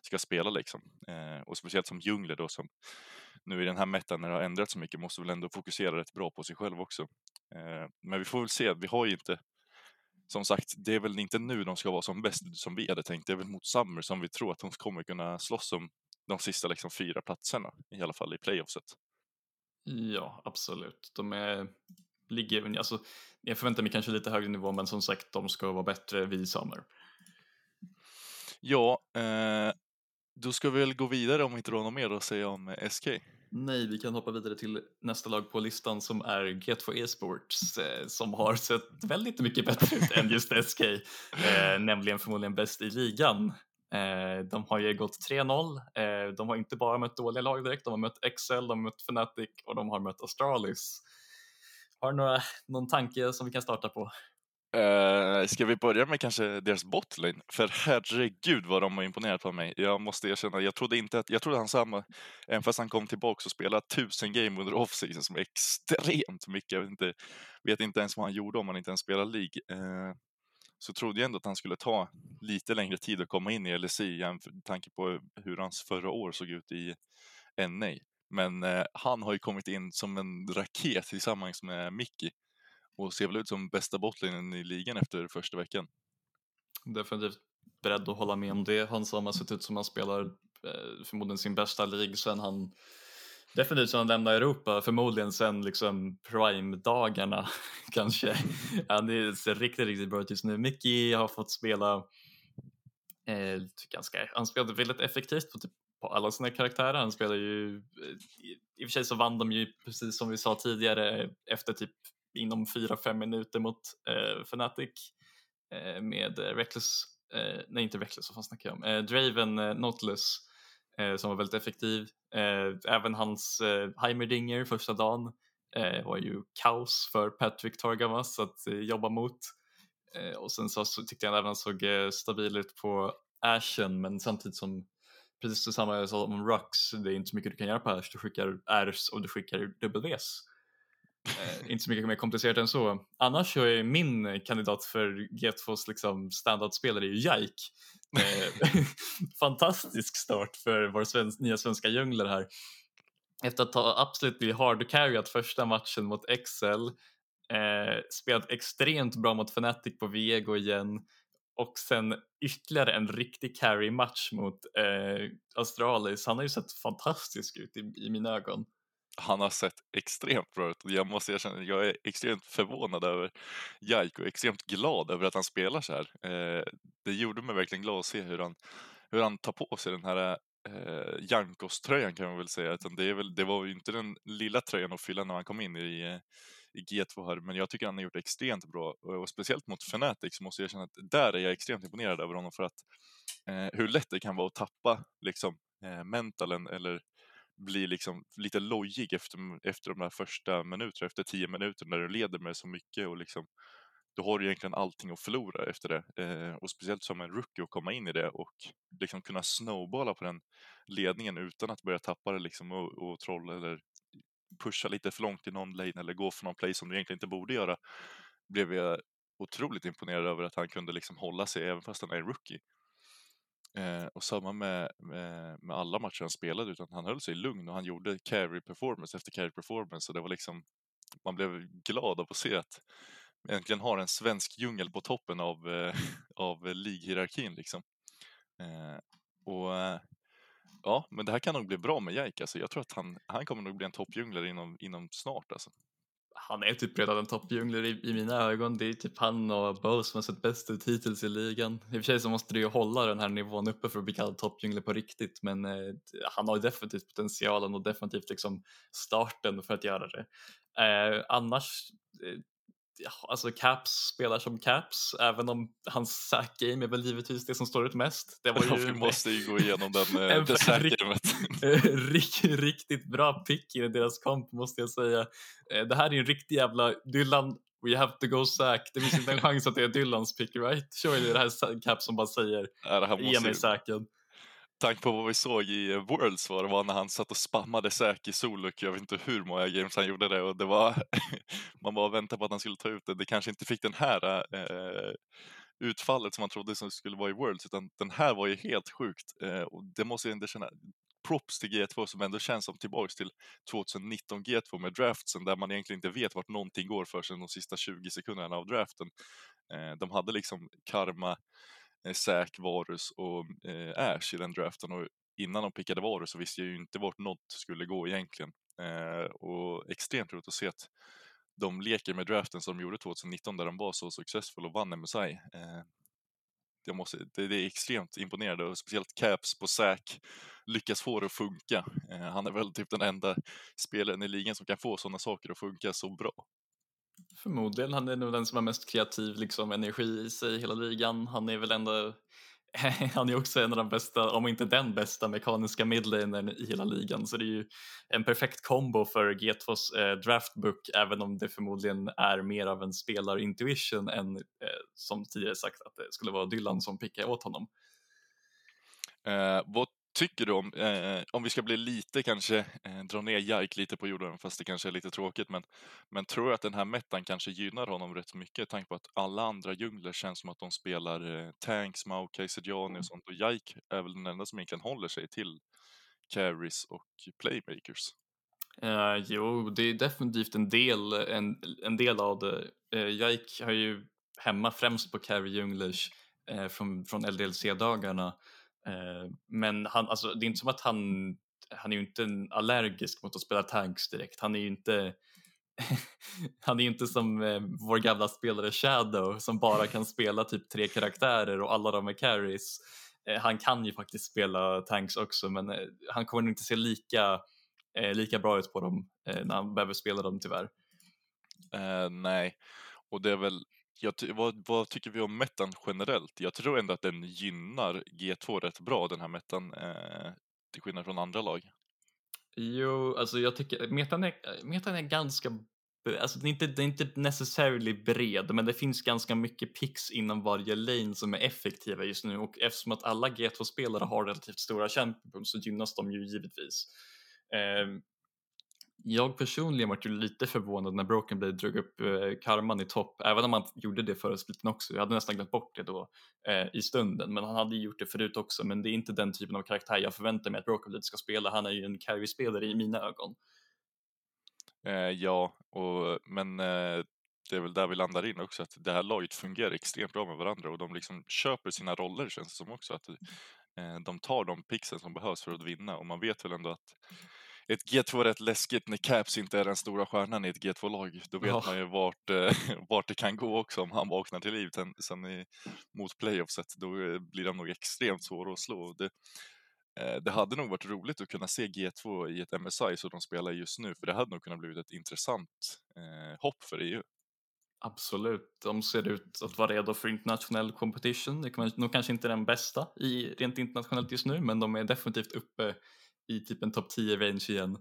ska spela liksom. Eh, och speciellt som Djungler, då som nu i den här metan när det har ändrats så mycket måste väl ändå fokusera rätt bra på sig själv också. Eh, men vi får väl se, vi har ju inte som sagt, det är väl inte nu de ska vara som bäst som vi hade tänkt. Det är väl mot Summer som vi tror att de kommer kunna slåss om de sista liksom, fyra platserna, i alla fall i playoffset. Ja, absolut. De är, ligger, alltså, jag förväntar mig kanske lite högre nivå, men som sagt, de ska vara bättre vid Summer. Ja, eh, då ska vi väl gå vidare om inte du har något mer att säga om SK? Nej, vi kan hoppa vidare till nästa lag på listan som är Get4 Esports eh, som har sett väldigt mycket bättre ut än just SK, eh, nämligen förmodligen bäst i ligan. Eh, de har ju gått 3-0. Eh, de har inte bara mött dåliga lag direkt, de har mött Excel, de har mött Fnatic och de har mött Astralis. Har du några, någon tanke som vi kan starta på? Uh, ska vi börja med kanske deras botlane? För herregud vad de har imponerat på mig. Jag måste erkänna, jag trodde inte att, jag trodde han samma, även fast han kom tillbaka och spelade tusen game under offseason som är extremt mycket. Jag vet inte, vet inte ens vad han gjorde om han inte ens spelade League. Uh, så trodde jag ändå att han skulle ta lite längre tid att komma in i LSI med tanke på hur hans förra år såg ut i NA. Men uh, han har ju kommit in som en raket tillsammans med Mickey och ser väl ut som bästa botlinen i ligan efter första veckan. Definitivt beredd att hålla med om det. Han har sett ut som han spelar eh, förmodligen sin bästa lig sen han definitivt sen han lämnade Europa, förmodligen sen liksom prime-dagarna kanske. Han ser riktigt, riktigt bra ut just nu. Mickey har fått spela eh, ganska, han spelade väldigt effektivt på, typ, på alla sina karaktärer. Han spelar ju, eh, i, i och för sig så vann de ju precis som vi sa tidigare efter typ inom 4-5 minuter mot eh, Fnatic eh, med eh, Reckless, eh, nej inte Reckless, vad fan snackar jag om, eh, Draven eh, Nautilus eh, som var väldigt effektiv. Eh, även hans eh, Heimerdinger första dagen eh, var ju kaos för Patrick Torgamas att eh, jobba mot. Eh, och sen så, så tyckte jag även han såg eh, stabil ut på Ashen men samtidigt som precis detsamma som Rux, det är inte så mycket du kan göra på Ash, du skickar Rs och du skickar Ws. Eh, inte så mycket mer komplicerat än så. Annars så är min kandidat för G2s liksom standardspelare ju Eh, fantastisk start för vår svensk, nya svenska djungler här. Efter att ha absolut blivit hardcarryat första matchen mot Excel, eh, spelat extremt bra mot Fnatic på Viego igen och sen ytterligare en riktig carry-match mot eh, Astralis. Han har ju sett fantastisk ut i, i mina ögon han har sett extremt bra ut. Jag måste erkänna, jag är extremt förvånad över Jaik och extremt glad över att han spelar så här. Eh, det gjorde mig verkligen glad att se hur han, hur han tar på sig den här eh, Jankos-tröjan kan man väl säga. Utan det, är väl, det var ju inte den lilla tröjan att fylla när han kom in i, i G2 här, men jag tycker han har gjort det extremt bra och, och speciellt mot Fnatic så måste jag erkänna att där är jag extremt imponerad över honom för att eh, hur lätt det kan vara att tappa liksom eh, mentalen eller blir liksom lite lojig efter, efter de där första minuterna, efter tio minuter när du leder med så mycket och liksom då har du egentligen allting att förlora efter det. Eh, och speciellt som en rookie att komma in i det och liksom kunna snowballa på den ledningen utan att börja tappa det liksom och, och trolla eller pusha lite för långt i någon lane eller gå för någon play som du egentligen inte borde göra. Blev jag otroligt imponerad över att han kunde liksom hålla sig även fast han är en rookie. Eh, och samma med, med, med, alla matcher han spelade, utan han höll sig lugn och han gjorde carry performance efter carry performance. Och det var liksom, man blev glad av att se att vi äntligen har en svensk djungel på toppen av, eh, av lighierarkin. Liksom. Eh, och eh, ja, men det här kan nog bli bra med Jaik. Alltså. Jag tror att han, han kommer nog bli en toppdjunglare inom, inom snart. Alltså han är typ redan en toppjungler i, i, mina ögon. Det är typ han och Bose som har sett bäst ut hittills i ligan. I och för sig så måste du ju hålla den här nivån uppe för att bli kallad toppjungler på riktigt men eh, han har definitivt potentialen och definitivt liksom starten för att göra det. Eh, annars eh, alltså Caps spelar som Caps, även om hans sack game är väl givetvis det som står ut mest. Det var ju, vi måste ju gå igenom den, eh, det sack-gamet. riktigt, riktigt bra pick i deras komp måste jag säga. Eh, det här är en riktig jävla Dylan We have to go sack. Det finns inte en chans att det är Dylans pick, right? Surely det här Caps som bara säger ge mig sacken tanke på vad vi såg i eh, Worlds var det var när han satt och spammade säk i soluk. Jag vet inte hur många games han gjorde det och det var man bara väntade på att han skulle ta ut det. Det kanske inte fick den här eh, utfallet som man trodde som skulle vara i Worlds utan den här var ju helt sjukt eh, och det måste jag ändå känna props till G2 som ändå känns som tillbaks till 2019 G2 med draftsen där man egentligen inte vet vart någonting går för sig de sista 20 sekunderna av draften. Eh, de hade liksom Karma, Eh, säk, Varus och eh, Ash i den draften och innan de pickade Varus så visste jag ju inte vart något skulle gå egentligen. Eh, och extremt roligt att se att de leker med draften som de gjorde 2019 där de var så successful och vann MSI eh, jag måste, det, det, är extremt imponerande och speciellt Caps på säk lyckas få det att funka. Eh, han är väl typ den enda spelaren i ligan som kan få sådana saker att funka så bra. Förmodligen, han är nog den som har mest kreativ liksom, energi i sig i hela ligan. Han är väl ändå han är också en av de bästa, om inte den bästa mekaniska midlanern i hela ligan så det är ju en perfekt kombo för G2s eh, draftbook även om det förmodligen är mer av en spelarintuition än eh, som tidigare sagt att det skulle vara Dylan som pickar åt honom. Eh, vad tycker du om, eh, om vi ska bli lite kanske, eh, dra ner Jark lite på jorden fast det kanske är lite tråkigt men, men tror du att den här metan kanske gynnar honom rätt mycket tanke på att alla andra djungler känns som att de spelar eh, Tanks, Mau, Kajsejani och sånt och Jark är väl den enda som egentligen håller sig till carries och playmakers. Uh, jo, det är definitivt en del, en, en del av det. Uh, Jake har ju hemma främst på carry junglers uh, från, från LDLC-dagarna Eh, Eh, men han, alltså, det är inte som att han, han är ju inte allergisk mot att spela tanks direkt. Han är ju inte han är ju inte som eh, vår gamla spelare Shadow som bara kan spela typ tre karaktärer och alla de är carries. Eh, han kan ju faktiskt spela tanks också men eh, han kommer nog inte se lika, eh, lika bra ut på dem eh, när han behöver spela dem tyvärr. Eh, nej, och det är väl jag, vad, vad, tycker vi om metan generellt? Jag tror ändå att den gynnar G2 rätt bra, den här metan, eh, till skillnad från andra lag. Jo, alltså jag tycker metan är, metan är ganska, alltså den är, inte, den är inte necessarily bred, men det finns ganska mycket picks inom varje lane som är effektiva just nu och eftersom att alla G2-spelare har relativt stora champions så gynnas de ju givetvis. Eh, jag personligen var ju lite förvånad när Broken Blade drog upp eh, karman i topp, även om han gjorde det förra splitten också. Jag hade nästan glömt bort det då eh, i stunden, men han hade gjort det förut också. Men det är inte den typen av karaktär jag förväntar mig att Broken Blade ska spela. Han är ju en carry-spelare i mina ögon. Eh, ja, och, men eh, det är väl där vi landar in också, att det här laget fungerar extremt bra med varandra och de liksom köper sina roller känns det som också. Att eh, de tar de pixen som behövs för att vinna och man vet väl ändå att ett G2 är rätt läskigt när Caps inte är den stora stjärnan i ett G2-lag. Då vet ja. man ju vart, eh, vart det kan gå också om han vaknar till liv sen, sen i, mot playoffset. Då eh, blir de nog extremt svåra att slå. Det, eh, det hade nog varit roligt att kunna se G2 i ett MSI så de spelar just nu, för det hade nog kunnat bli ett intressant eh, hopp för EU. Absolut, de ser ut att vara redo för internationell competition. Det är nog kanske inte den bästa i, rent internationellt just nu, men de är definitivt uppe i typ en topp 10 range igen.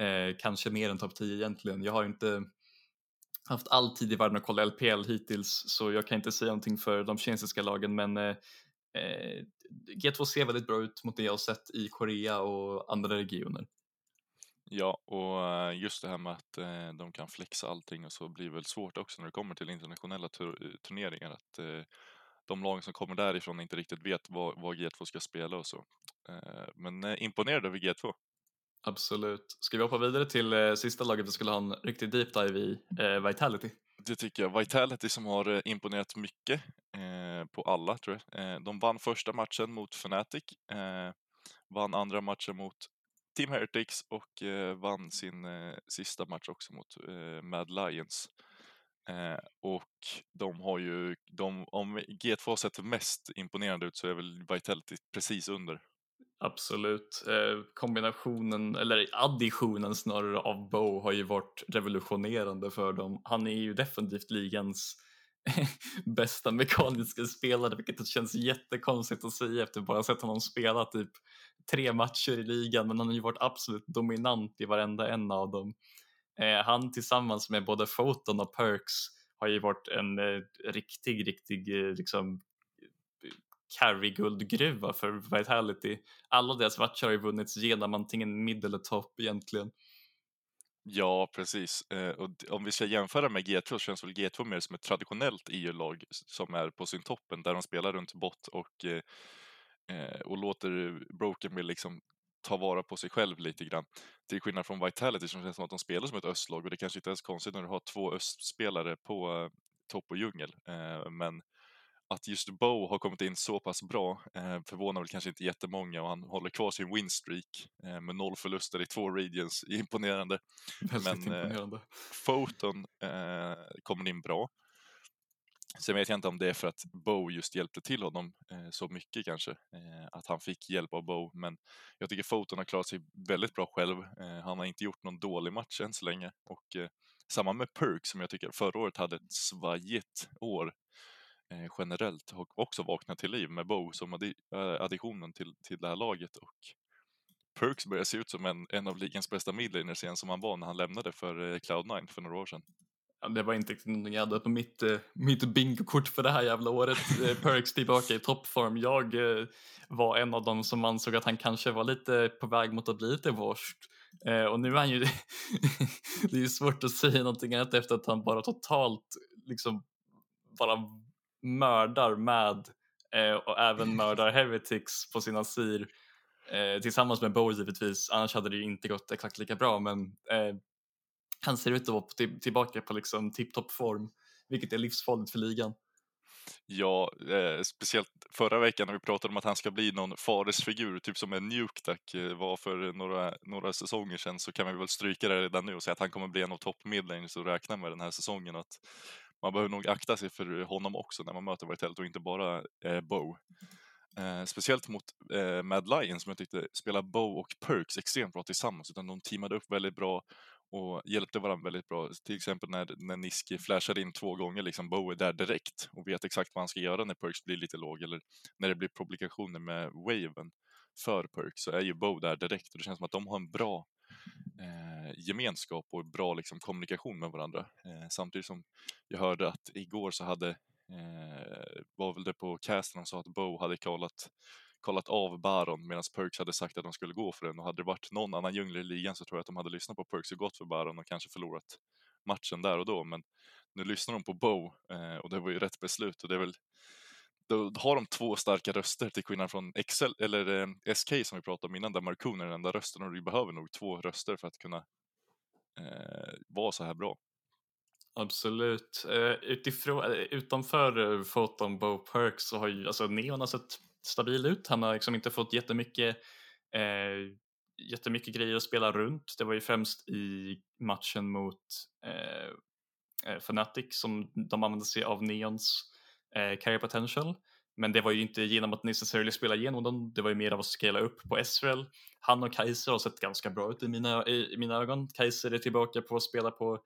Eh, kanske mer än topp 10 egentligen. Jag har inte haft all tid i världen att kolla LPL hittills så jag kan inte säga någonting för de kinesiska lagen men eh, eh G2 ser väldigt bra ut mot det jag har sett i Korea och andra regioner. Ja, och eh, just det här med att eh, de kan flexa allting och så blir det väl svårt också när det kommer till internationella tur turneringar att de lag som kommer därifrån inte riktigt vet vad, vad G2 ska spela och så. Eh, men eh, imponerad över G2. Absolut. Ska vi hoppa vidare till eh, sista laget vi skulle ha en riktig deep dive i, Vitality? Det tycker jag. Vitality som har imponerat mycket på alla tror jag. de vann första matchen mot Fnatic, vann andra matchen mot Team Heretics och vann sin sista match också mot Mad Lions. Och de har ju, de, om G2 har sett mest imponerande ut så är väl Vitality precis under. Absolut. Eh, kombinationen, eller additionen snarare av Bow har ju varit revolutionerande för dem. Han är ju definitivt ligans bästa mekaniska spelare, vilket känns jättekonstigt att säga efter bara sett honom spela typ tre matcher i ligan, men han har ju varit absolut dominant i varenda en av dem. Eh, han tillsammans med både Photon och Perks har ju varit en eh, riktig, riktig eh, liksom, carry-guldgruva för Vitality. Alla deras matcher har ju vunnits genom antingen mid eller topp egentligen. Ja, precis. Eh, och om vi ska jämföra med G2 så känns väl G2 mer som ett traditionellt EU-lag som är på sin toppen där de spelar runt bott och, eh, eh och låter Broken liksom ta vara på sig själv lite grann. Till skillnad från Vitality som känns som att de spelar som ett östlag och det kanske inte är så konstigt när du har två östspelare på eh, topp och djungel. Eh, men att just Bo har kommit in så pass bra eh, förvånar väl kanske inte jättemånga och han håller kvar sin winstreak eh, med noll förluster i två regions. Imponerande. Väldigt Men imponerande. Eh, Photon eh, kommer in bra. Sen vet jag inte om det är för att Bo just hjälpte till honom eh, så mycket kanske, eh, att han fick hjälp av Bo. Men jag tycker Photon har klarat sig väldigt bra själv. Eh, han har inte gjort någon dålig match än så länge. Och eh, samma med Perk som jag tycker förra året hade ett svajigt år eh, Eh, generellt har också vaknat till liv med Bo som addi eh, additionen till, till det här laget. Och Perks börjar se ut som en, en av ligans bästa midlaners igen som han var när han lämnade för eh, Cloud9 för några år sedan. Ja, det var inte någonting jag hade på mitt, eh, mitt bingokort för det här jävla året. Eh, Perks tillbaka i toppform. Jag eh, var en av dem som ansåg att han kanske var lite på väg mot att bli lite vårst. Och nu är han ju, det är ju svårt att säga någonting annat efter att han bara totalt liksom bara mördar med eh, och även mördar Heretics på sina sir eh, tillsammans med Bow givetvis, annars hade det ju inte gått exakt lika bra men eh, han ser ut att vara till, tillbaka på liksom tipptopp form vilket är livsfarligt för ligan. Ja, eh, speciellt förra veckan när vi pratade om att han ska bli någon faresfigur, typ som en Nukeduck eh, var för några, några säsonger sedan, så kan vi väl stryka det redan nu och säga att han kommer bli en av toppmidlaners och räkna med den här säsongen. Att man behöver nog akta sig för honom också när man möter Vartelt och inte bara eh, Bow. Eh, speciellt mot eh, Mad Lion som jag tyckte spelade Bow och Perks extremt bra tillsammans, utan de teamade upp väldigt bra och hjälpte varandra väldigt bra. Till exempel när, när Niski flashade in två gånger, liksom Bow är där direkt och vet exakt vad han ska göra när Perks blir lite låg eller när det blir publikationer med waven för Perks så är ju Bow där direkt och det känns som att de har en bra eh, gemenskap och bra liksom, kommunikation med varandra. Eh, samtidigt som jag hörde att igår så hade, eh, var väl det på casten de sa att Bo hade kollat, kollat av Baron medan Perks hade sagt att de skulle gå för den och hade det varit någon annan djungel i ligan så tror jag att de hade lyssnat på Perks och gått för Baron och kanske förlorat matchen där och då. Men nu lyssnar de på Bo eh, och det var ju rätt beslut och det är väl då har de två starka röster till skillnad från Excel, eller eh, SK som vi pratade om innan, där Markoon är den enda rösten och du behöver nog två röster för att kunna eh, vara så här bra. Absolut. Eh, utifrån, eh, utanför eh, Photon Bow Perks så har ju alltså Neon har sett stabil ut. Han har liksom inte fått jättemycket, eh, jättemycket grejer att spela runt. Det var ju främst i matchen mot eh, eh Fnatic som de använde sig av Neons eh, carry potential. Men det var ju inte genom att necessarily spela igenom dem, det var ju mer av att scala upp på Esrael. Han och Kaiser har sett ganska bra ut i mina, i, i mina ögon. Kaiser är tillbaka på att spela på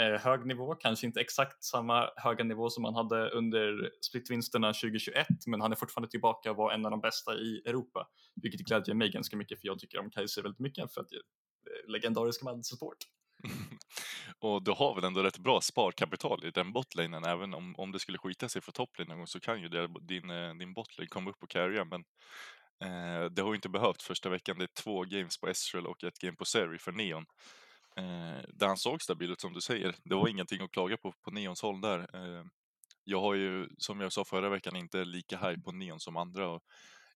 eh, hög nivå, kanske inte exakt samma höga nivå som han hade under splitvinsterna 2021, men han är fortfarande tillbaka och var en av de bästa i Europa, vilket glädjer mig ganska mycket för jag tycker om Kaiser väldigt mycket för att jag är legendarisk med support. och du har väl ändå rätt bra sparkapital i den botlinen även om, om det skulle skita sig för topplane någon gång så kan ju det, din, eh, din botlane komma upp och carrya, men eh, det har ju inte behövt första veckan. Det är två games på Estrel och ett game på Seri för Neon. Eh, där han såg stabil ut som du säger. Det var ingenting att klaga på på Neons håll där. Eh, jag har ju, som jag sa förra veckan, inte lika high på Neon som andra och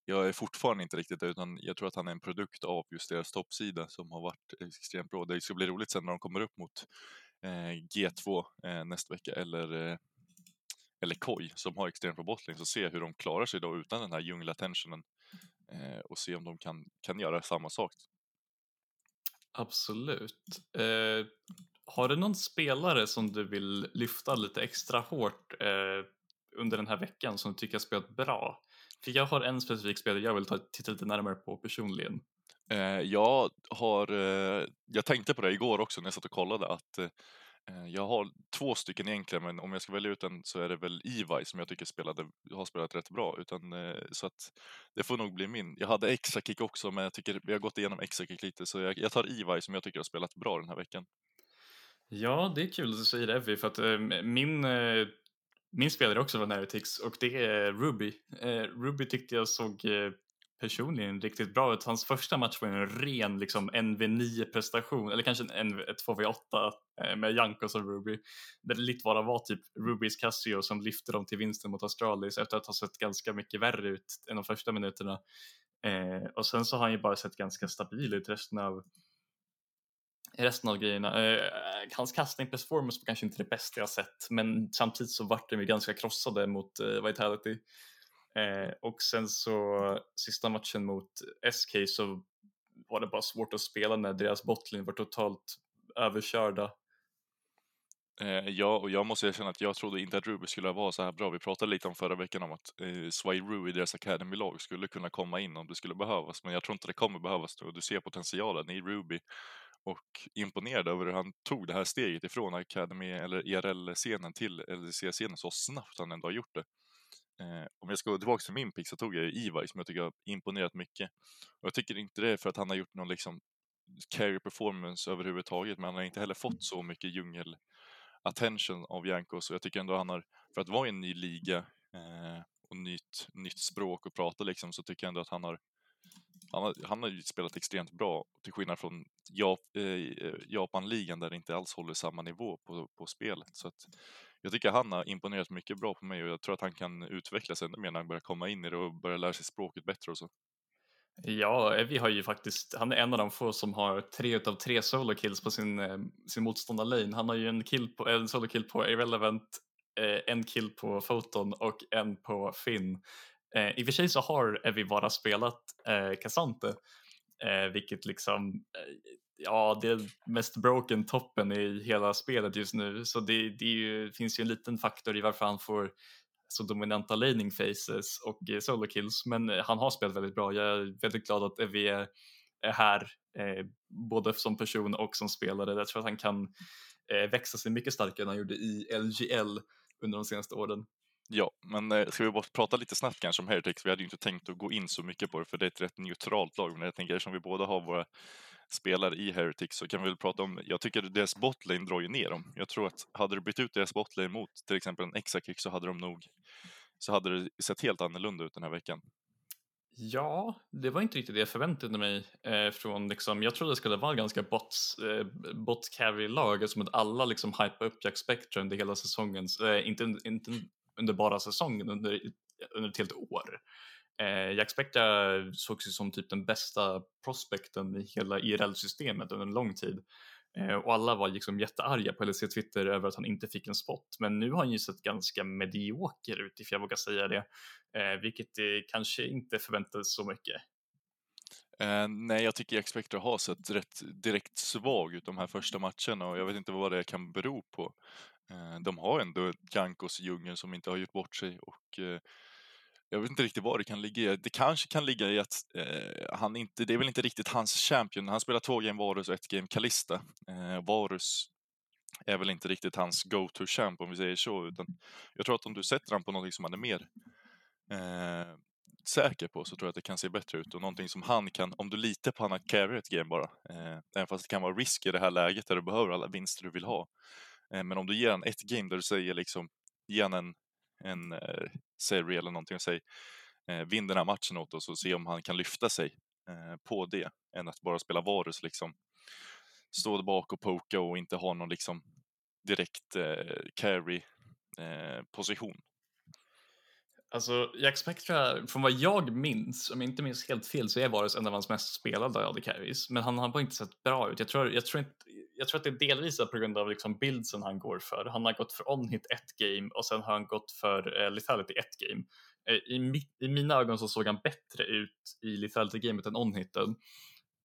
jag är fortfarande inte riktigt utan jag tror att han är en produkt av just deras toppsida som har varit extremt bra. Det ska bli roligt sen när de kommer upp mot eh, G2 eh, nästa vecka eller, eh, eller Koi som har extremt bra bottling så se hur de klarar sig då utan den här djungelattentionen eh, och se om de kan, kan göra samma sak. Absolut. Eh, har du någon spelare som du vill lyfta lite extra hårt eh, under den här veckan som du tycker har spelat bra? För jag har en specifik spelare jag vill ta, titta lite närmare på personligen. Eh, jag har, eh, jag tänkte på det igår också när jag satt och kollade att eh, jag har två stycken egentligen, men om jag ska välja ut en så är det väl Ivaj som jag tycker spelade, har spelat rätt bra. Utan, eh, så att det får nog bli min. Jag hade extra kick också, men jag tycker vi har gått igenom extra kick lite, så jag, jag tar Ivaj som jag tycker har spelat bra den här veckan. Ja, det är kul att du säger det för att äh, min äh, min spelare också från Heretics och det är Ruby. Eh, Ruby tyckte jag såg eh, personligen riktigt bra ut. Hans första match var en ren liksom, NV9 prestation, eller kanske en NV, 2v8 eh, med Jankos och Ruby. Där det lite bara var typ Rubys Casio som lyfte dem till vinsten mot Australis efter att ha sett ganska mycket värre ut än de första minuterna. Eh, och sen så har han ju bara sett ganska stabil ut resten av resten av grejerna. Eh, hans kastning performance var kanske inte det bästa jag sett men samtidigt så vart de ju ganska krossade mot eh, Vitality. Eh, och sen så sista matchen mot SK så var det bara svårt att spela när deras bottling var totalt överkörda. Eh, ja, och jag måste erkänna att jag trodde inte att Ruby skulle vara så här bra. Vi pratade lite om förra veckan om att eh, Swairu i deras Academy-lag skulle kunna komma in om det skulle behövas, men jag tror inte det kommer behövas nu du ser potentialen i Ruby och imponerad över hur han tog det här steget ifrån Academy eller ERL-scenen till LDC-scenen så snabbt han ändå har gjort det. Eh, om jag ska gå tillbaka till min pick så tog jag ju Ivar som jag tycker har imponerat mycket. Och jag tycker inte det är för att han har gjort någon liksom carry performance överhuvudtaget, men han har inte heller fått så mycket djungel attention av Janko, så jag tycker ändå han har, för att vara i en ny liga eh, och nytt, nytt språk och prata liksom, så tycker jag ändå att han har han har, han har ju spelat extremt bra, till skillnad från Jap eh, Japanligan där det inte alls håller samma nivå på, på spelet. Så att jag tycker han har imponerat mycket bra på mig och jag tror att han kan utvecklas ännu mer när han börjar komma in i det och börjar lära sig språket bättre och så. Ja, eh, vi har ju faktiskt, han är en av de få som har tre utav tre solo kills på sin, eh, sin motståndarlane. Han har ju en, kill på, en solo kill på Irrelevant, eh, en kill på Photon och en på Finn. Eh, I och för sig så har Evi bara spelat eh, Cassante, eh, vilket liksom, eh, ja det är mest broken toppen i hela spelet just nu. Så det, det ju, finns ju en liten faktor i varför han får så dominanta laning faces och eh, solo kills. Men eh, han har spelat väldigt bra. Jag är väldigt glad att Evi är, är här, eh, både som person och som spelare. Jag tror att han kan eh, växa sig mycket starkare än han gjorde i LGL under de senaste åren. Ja, men eh, ska vi bara prata lite snabbt kanske om Heretics? Vi hade ju inte tänkt att gå in så mycket på det, för det är ett rätt neutralt lag. Men jag tänker eftersom vi båda har våra spelare i Heretics så kan vi väl prata om, jag tycker deras botlane drar ju ner dem. Jag tror att hade du bytt ut deras botlane mot till exempel en Exakick så hade de nog, så hade det sett helt annorlunda ut den här veckan. Ja, det var inte riktigt det jag förväntade mig eh, från liksom, jag trodde det skulle vara ganska bots, eh, bot carry-lag, som att alla liksom hypar upp Jack Spectrum under hela säsongen, eh, inte, inte under bara säsongen, under, under ett helt år. Eh, Jack Spectre sågs ju som typ den bästa prospekten i hela IRL-systemet under en lång tid. Eh, och alla var liksom jättearga på LEC Twitter över att han inte fick en spot. Men nu har han ju sett ganska medioker ut, ifall jag vågar säga det. Eh, vilket det kanske inte förväntades så mycket. Eh, nej, jag tycker Jack har sett rätt direkt svag ut de här första matcherna och jag vet inte vad det kan bero på. Eh, de har ändå Jankos djungeln som inte har gjort bort sig och eh, jag vet inte riktigt vad det kan ligga i. Det kanske kan ligga i att eh, han inte, det är väl inte riktigt hans champion. Han spelar två game Varus och ett game Kalista. Eh, Varus är väl inte riktigt hans go-to champ om vi säger så, utan jag tror att om du sätter han på någonting som han är mer eh, säker på så tror jag att det kan se bättre ut och någonting som han kan, om du litar på han att carry ett game bara, eh, även fast det kan vara risk i det här läget där du behöver alla vinster du vill ha. Eh, men om du ger han ett game där du säger liksom, ge han en en eh, serie eller någonting och säg eh, vinn den här matchen åt oss och se om han kan lyfta sig eh, på det än att bara spela Varus liksom stå där bak och poka och inte ha någon liksom direkt eh, carry eh, position. Alltså Jack Spectra, från vad jag minns, om jag inte minns helt fel, så är Varus en av hans mest spelade AD carries. Men han har bara inte sett bra ut. Jag tror, jag tror, inte, jag tror att det är delvis på grund av liksom bildsen han går för. Han har gått för on-hit ett game och sen har han gått för eh, lethality ett game. Eh, i, mi, I mina ögon så såg han bättre ut i lethality-gamet än on-hiten.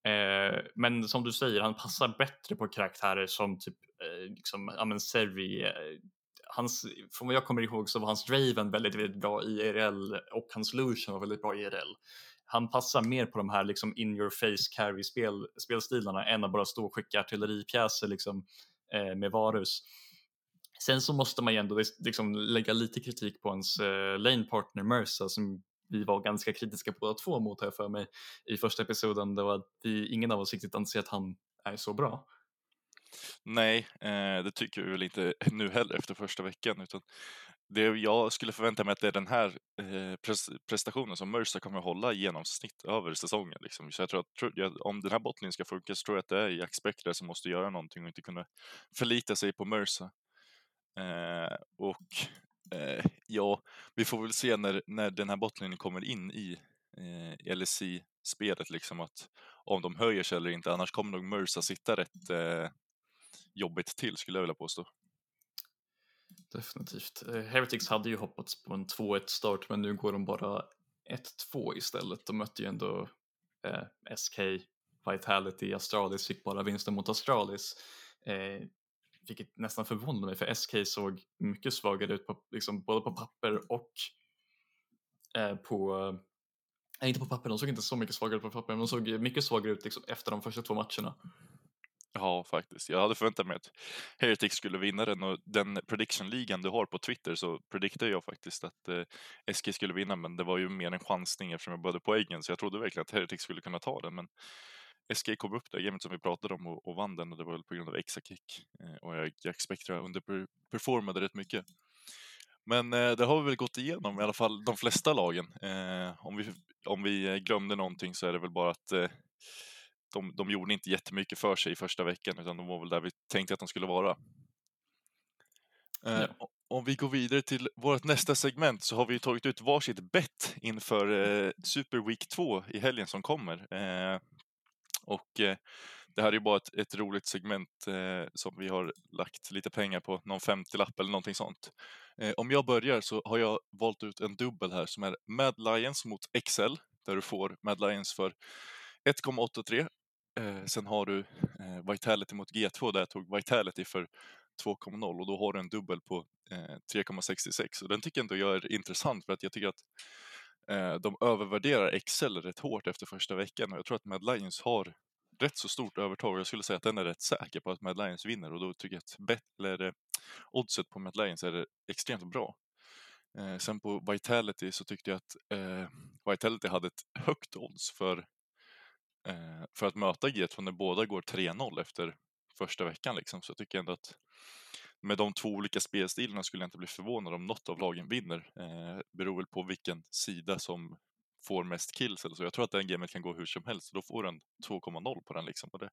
Eh, men som du säger, han passar bättre på karaktärer som typ eh, liksom, ja, men Servi, eh, hans, från vad jag kommer ihåg så var hans Draven väldigt, väldigt bra i IRL och hans Lucian var väldigt bra i IRL. Han passar mer på de här liksom in your face carry spel, spelstilarna än att bara stå och skicka artilleripjäser liksom, eh, med Varus. Sen så måste man ju ändå liksom lägga lite kritik på hans eh, lane partner Mersa som vi var ganska kritiska båda två mot här för mig i första episoden. Det var att vi, ingen av oss riktigt anser att han är så bra. Nej, eh, det tycker vi väl inte nu heller efter första veckan. Utan det jag skulle förvänta mig att det är den här eh, prestationen som Mercer kommer att hålla i genomsnitt över säsongen. Liksom. Så jag tror att tror jag, om den här bottningen ska funka så tror jag att det är Jack Spector som måste göra någonting och inte kunna förlita sig på Mercer. Eh, och eh, ja, vi får väl se när, när den här bottningen kommer in i eh, LSI-spelet, liksom att om de höjer sig eller inte. Annars kommer nog Mercer sitta rätt eh, jobbigt till skulle jag vilja påstå. Definitivt. Eh, Heretics hade ju hoppats på en 2-1 start men nu går de bara 1-2 istället. De mötte ju ändå eh, SK, Vitality, Astralis fick bara vinsten mot Astralis. Eh, vilket nästan förvånade mig för SK såg mycket svagare ut på, liksom, både på papper och eh, på Nej, inte på papper, de såg inte så mycket svagare ut på papper, men de såg mycket svagare ut liksom, efter de första två matcherna. Ja, faktiskt. Jag hade förväntat mig att Heretic skulle vinna den och den prediction-ligan du har på Twitter så prediktade jag faktiskt att eh, SK skulle vinna, men det var ju mer en chansning eftersom jag började poängen, så jag trodde verkligen att Heretic skulle kunna ta den, men SK kom upp där gamet som vi pratade om och, och vann den och det var väl på grund av extra-kick eh, och jag, Jack Spectra underperformade rätt mycket. Men eh, det har vi väl gått igenom i alla fall de flesta lagen. Eh, om, vi, om vi glömde någonting så är det väl bara att eh, de, de gjorde inte jättemycket för sig i första veckan utan de var väl där vi tänkte att de skulle vara. Eh, ja. Om vi går vidare till vårt nästa segment så har vi tagit ut varsitt bett inför eh, Super Week 2 i helgen som kommer. Eh, och eh, det här är ju bara ett, ett roligt segment eh, som vi har lagt lite pengar på, någon 50-lapp eller någonting sånt. Eh, om jag börjar så har jag valt ut en dubbel här som är Mad Lions mot Excel, där du får Mad Lions för 1,83 Eh, sen har du eh, Vitality mot G2 där jag tog Vitality för 2,0 och då har du en dubbel på eh, 3,66 och den tycker jag ändå jag är intressant för att jag tycker att eh, de övervärderar Excel rätt hårt efter första veckan och jag tror att Mad Lions har rätt så stort övertag och jag skulle säga att den är rätt säker på att Mad Lions vinner och då tycker jag att bet, eller, eh, oddset på Mad Lions är extremt bra. Eh, sen på Vitality så tyckte jag att eh, Vitality hade ett högt odds för eh, för att möta G2 när båda går 3-0 efter första veckan. Liksom. Så jag tycker ändå att med de två olika spelstilarna skulle jag inte bli förvånad om något av lagen vinner. Eh, beror väl på vilken sida som får mest kills eller så. Jag tror att den gamet kan gå hur som helst. och Då får den 2,0 på den liksom. Och det,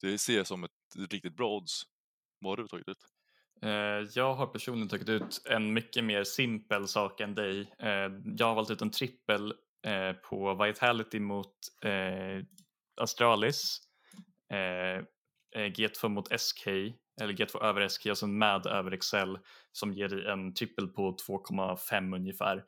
det ser jag som ett riktigt bra odds. Vad har du tagit ut? Eh, jag har personligen tagit ut en mycket mer simpel sak än dig. Eh, jag har valt ut en trippel eh, på Vitality mot eh, Astralis, eh, eh G2 mot SK, eller G2 över SK och sen med över Excel som ger dig en trippel på 2,5 ungefär.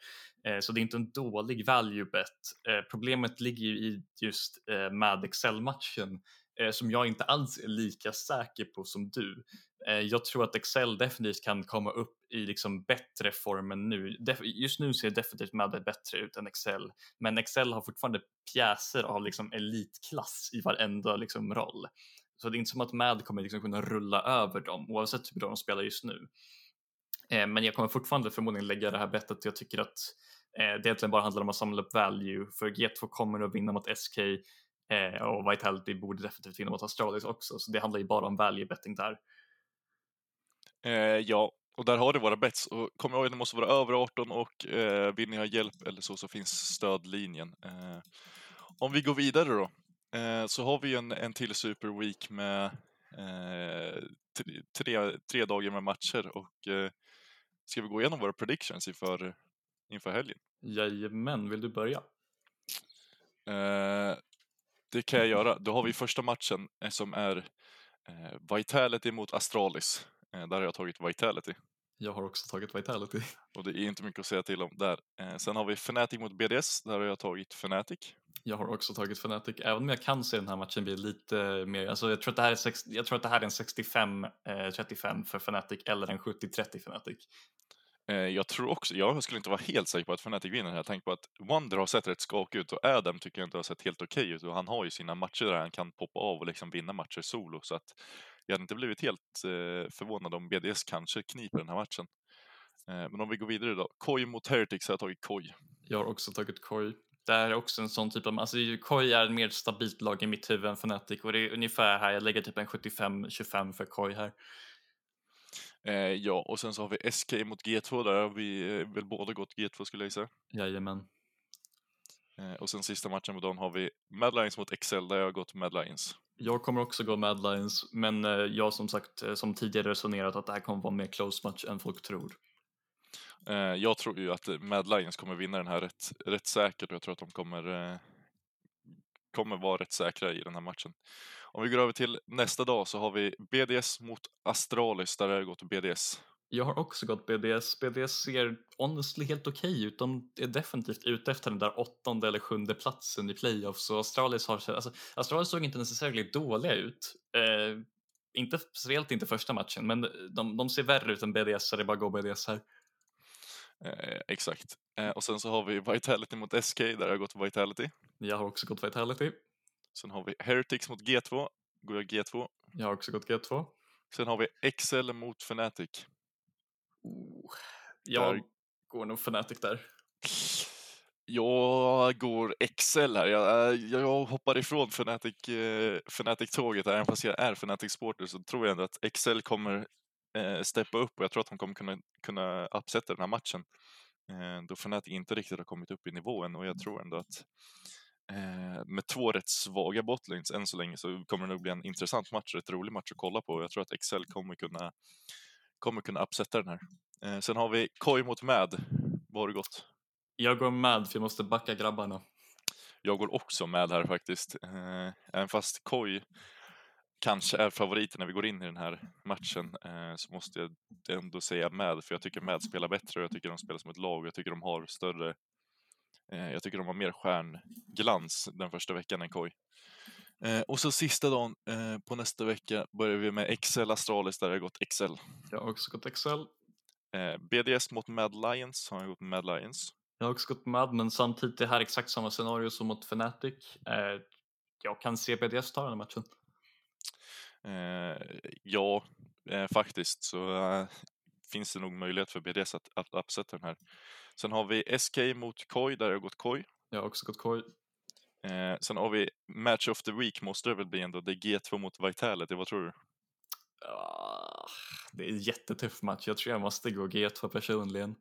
Eh, så det är inte en dålig value bet. Eh, problemet ligger ju i just eh, med Excel-matchen Eh, som jag inte alls är lika säker på som du. Eh, jag tror att Excel definitivt kan komma upp i liksom bättre form än nu. Just nu ser definitivt Madde bättre ut än Excel, men Excel har fortfarande pjäser av liksom elitklass i varenda liksom roll. Så det är inte som att Mad kommer liksom kunna rulla över dem oavsett hur bra de spelar just nu. Eh, men jag kommer fortfarande förmodligen lägga det här bettet. Jag tycker att det egentligen bara handlar om att samla upp value för G2 kommer att vinna mot SK och Vitality borde definitivt vinna mot Astralis också, så det handlar ju bara om value betting där. Eh, ja, och där har du våra bets. Och kom ihåg att ni måste vara över 18 och eh, vill ni ha hjälp eller så, så finns stödlinjen. Eh, om vi går vidare då, eh, så har vi en, en till Super Week med eh, tre, tre dagar med matcher och eh, ska vi gå igenom våra predictions inför, inför helgen? Jajamän, vill du börja? Eh, det kan jag göra. Då har vi första matchen som är Vitality mot Astralis. Eh, där har jag tagit Vitality. Jag har också tagit Vitality. Och det är inte mycket att säga till om där. Eh, sen har vi Fnatic mot BDS, där har jag tagit Fnatic. Jag har också tagit Fnatic, även om jag kan se den här matchen bli lite mer, alltså jag tror att det här är, sex, jag tror att det här är en 65-35 eh, för Fnatic eller en 70-30 Fnatic. Eh, jag tror också, jag skulle inte vara helt säker på att Fnatic vinner här. Tänk på att Wonder har sett rätt skakig ut och Adam tycker jag inte har sett helt okej okay ut och han har ju sina matcher där han kan poppa av och liksom vinna matcher solo så att jag hade inte blivit helt eh, förvånad om BDS kanske kniper den här matchen. Eh, men om vi går vidare då. Koi mot Heretics har jag tagit Koi. Jag har också tagit Koi. Det här är också en sån typ av, alltså Koi är ett mer stabilt lag i mitt huvud än Fnatic och det är ungefär här, jag lägger typ en 75-25 för Koi här. Eh, ja, och sen så har vi SK mot G2, där har vi eh, väl båda gått G2 skulle jag säga. Jajamän. Eh, och sen sista matchen på dagen har vi Mad Lions mot Excel, där jag har gått Mad Lions. Jag kommer också gå Mad Lions, men eh, jag som sagt eh, som tidigare resonerat att det här kommer vara mer close match än folk tror. Jag tror ju att Mad Lions kommer vinna den här rätt, rätt säkert och jag tror att de kommer, kommer vara rätt säkra i den här matchen. Om vi går över till nästa dag så har vi BDS mot Astralis, där har jag gått BDS. Jag har också gått BDS. BDS ser honestly helt okej okay ut. De är definitivt ute efter den där åttonde eller sjunde platsen i playoffs. Så Astralis, har, alltså, Astralis såg inte necessarily dåliga ut. Eh, inte, speciellt inte första matchen, men de, de ser värre ut än BDS, så det är bara att gå BDS här. Eh, exakt. Eh, och sen så har vi Vitality mot SK, där har jag gått Vitality. Jag har också gått Vitality. Sen har vi Heretics mot G2, går jag G2. Jag har också gått G2. Sen har vi Excel mot Fnatic. Oh, jag Där- går nog Fnatic där. Jag går Excel här. Jag, jag, jag hoppar ifrån Fnatic, eh, Fnatic-tåget. Även fast jag är Fnatic-supporter så tror jag ändå att Excel kommer eh, steppa upp och jag tror att de kommer kunna, kunna upsätta den här matchen. Eh, då Fnatic inte riktigt har kommit upp i nivån och jag tror ändå att eh, med två rätt svaga botlanes än så länge så kommer det nog bli en intressant match, ett rolig match att kolla på. Jag tror att Excel kommer kunna, kommer kunna upsätta den här. Eh, sen har vi Koi mot Mad. Vad har det gått? Jag går Mad för jag måste backa grabbarna. Jag går också med här faktiskt. Eh, även fast Koi kanske är favoriten när vi går in i den här matchen eh, så måste jag ändå säga med för jag tycker med spelar bättre och jag tycker de spelar som ett lag och jag tycker de har större jag tycker de har mer stjärnglans den första veckan än Koi. Eh, och så sista dagen eh, på nästa vecka börjar vi med Excel Astralis där har jag gått Excel. Jag har också gått Excel. Eh, BDS mot Mad Lions har jag gått Mad Lions. Jag har också gått Mad, men samtidigt det här är exakt samma scenario som mot Fnatic. Eh, jag kan se BDS ta den här matchen. Eh, ja, eh, faktiskt så eh, finns det nog möjlighet för BDS att, att upsätta den här. Sen har vi SK mot Koi, där har jag gått Koi. Jag har också gått Koi. Eh, sen har vi Match of the Week, måste det väl bli ändå. Det är G2 mot Vitality, vad tror du? Ah, det är en jättetuff match. Jag tror jag måste gå G2 personligen.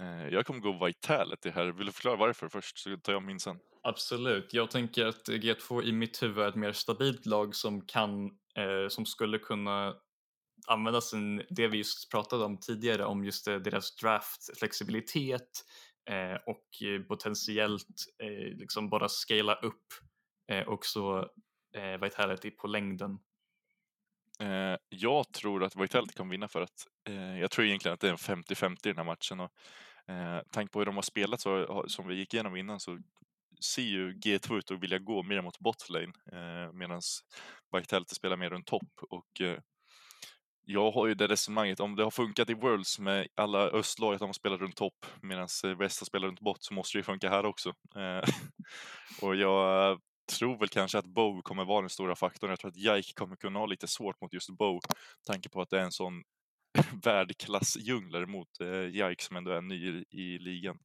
Eh, jag kommer gå Vitality här. Vill du förklara varför först, så tar jag min sen. Absolut. Jag tänker att G2 i mitt huvud är ett mer stabilt lag som kan, eh, som skulle kunna använda sin, det vi just pratade om tidigare, om just eh, deras draft-flexibilitet eh, och eh, potentiellt eh, liksom bara scala upp eh, också eh, Vitality på längden. Eh, jag tror att Vitality kommer vinna för att eh, jag tror egentligen att det är en 50-50 i den här matchen. Och, eh, tanke på hur de har spelat så, som vi gick igenom innan så ser ju G2 ut att vilja gå mer mot botlane eh, medan Vitality spelar mer runt topp. Och, eh, jag har ju det resonemanget, om det har funkat i Worlds med alla östlag att de spelar runt topp medan väst har spelat runt bort, så måste det ju funka här också. Eh, och jag tror väl kanske att Bow kommer vara den stora faktorn. Jag tror att Jike kommer kunna ha lite svårt mot just Bow. Tanke på att det är en sån världsklassdjunglare mot eh, Jike som ändå är ny i, i ligan.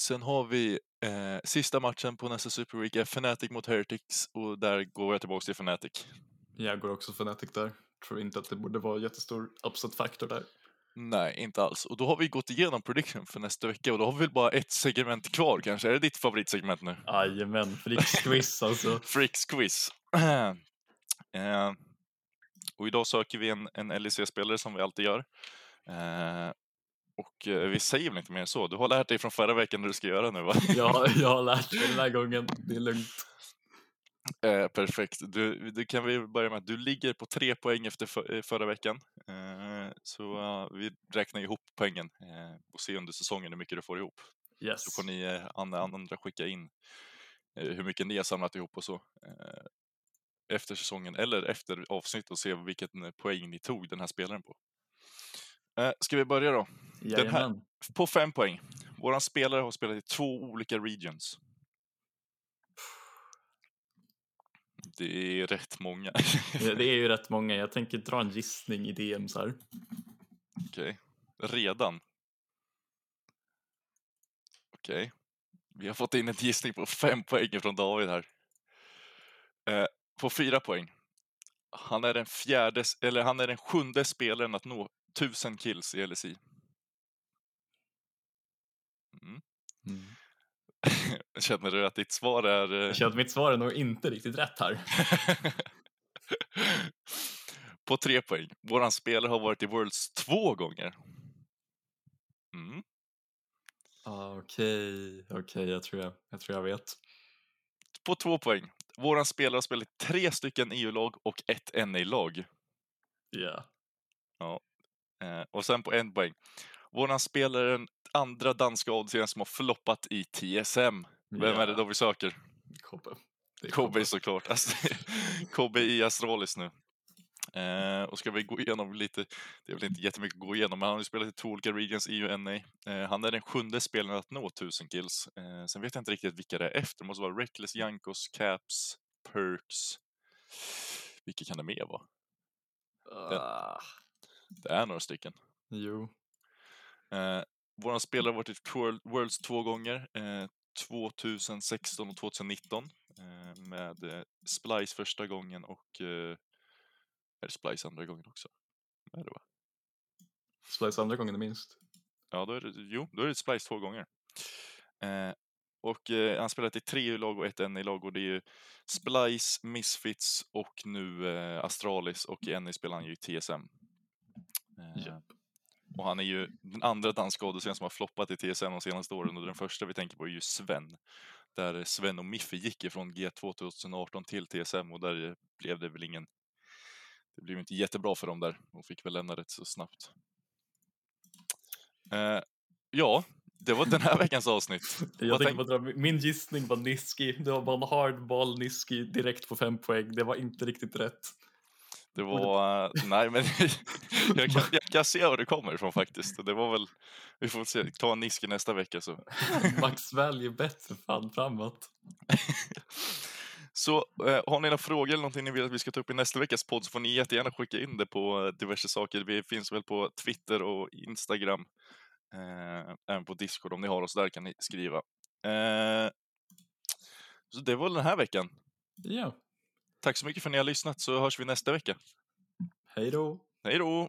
Sen har vi eh, sista matchen på nästa Super Week är Fnatic mot Heretics och där går jag tillbaka till Fnatic. Jag går också Fnatic där. Tror inte att det borde vara jättestor upset faktor där. Nej, inte alls. Och då har vi gått igenom prediction för nästa vecka och då har vi väl bara ett segment kvar kanske. Är det ditt favoritsegment nu? Jajamän, Fricks quiz alltså. Freaks quiz. eh, och idag söker vi en, en LEC-spelare som vi alltid gör. Eh, och eh, vi säger väl inte mer än så. Du har lärt dig från förra veckan hur du ska göra nu va? Jag, jag har lärt mig den här gången, det är lugnt. Eh, perfekt. Du, du kan vi börja med att du ligger på tre poäng efter för, eh, förra veckan. Eh, så eh, vi räknar ihop poängen eh, och ser under säsongen hur mycket du får ihop. Yes. Så får ni eh, andra, andra skicka in eh, hur mycket ni har samlat ihop och så eh, efter säsongen eller efter avsnitt och se vilken poäng ni tog den här spelaren på. Eh, ska vi börja då? här- Jajamän. På fem poäng. Våran spelare har spelat i två olika regions. Det är rätt många. Det det är ju rätt många. Jag tänker dra en gissning i DMs här. Okej. Redan? Okej. Vi har fått in en gissning på fem poäng från David här. Eh, på fyra poäng. Han är den fjärde, eller han är den sjunde spelaren att nå 1000 kills i LSI. Mm. Mm. Känner du att ditt svar är... eh, Jag känner att mitt svar är nog inte riktigt rätt här. På tre poäng. Våran spelare har varit i Worlds två gånger. Mm. Ah, Okej, okej, jag, tror jag, jag tror jag vet. På två poäng. Våran spelare har spelat tre stycken EU-lag och ett NA-lag. Ja. Eh, och sen på en poäng. Våran spelare den andra danska oddsen som har floppat i TSM. Vem är det då vi söker? Kobbe. Det är Kobe såklart. Alltså, Kobe i Astralis nu. Eh, och ska vi gå igenom lite, det är väl inte jättemycket att gå igenom, men han har ju spelat i två olika regions, EU och NA. Eh, han är den sjunde spelaren att nå 1000 kills. Eh, sen vet jag inte riktigt vilka det är efter, det måste vara Reckless, Jankos, Caps, Perks. Vilka kan det mer vara? Ah, Det är några stycken. jo. Eh, våran spelare har varit i World- Worlds två gånger, eh, 2016 och 2019. Eh, med eh, Splice första gången och eh, är det Splice andra gången också? Är det va? Splice andra gången är minst. Ja, då är det, jo, då är det Splice två gånger. Eh, och eh, han spelat i tre EU-lag och ett NA-lag och det är ju Splice, Misfits och nu eh, Astralis och i NA spelar han ju TSM. Eh, Japp. Och han är ju den andra danska oddsen som har floppat i TSM de senaste åren och den första vi tänker på är ju Sven. Där Sven och Miffi gick ifrån G2 2018 till TSM och där blev det väl ingen... Det blev inte jättebra för dem där. De fick väl lämna rätt så snabbt. Eh, ja, det var den här veckans avsnitt. Jag tänk- på min gissning var Niski. Det var bara en hardball Niski direkt på fem poäng. Det var inte riktigt rätt. Det var... Nej, men jag kan, jag kan se var det kommer ifrån faktiskt. Det var väl... Vi får se. Ta en Niski nästa vecka så. Max Value bättre fan framåt. Så eh, har ni några frågor eller någonting ni vill att vi ska ta upp i nästa veckas podd så får ni jättegärna skicka in det på eh, diverse saker. Vi finns väl på Twitter och Instagram. Eh, även på Discord om ni har oss där kan ni skriva. Eh, så det var den här veckan. Ja, Tack så mycket för att ni har lyssnat så hörs vi nästa vecka. hej då. Hej då!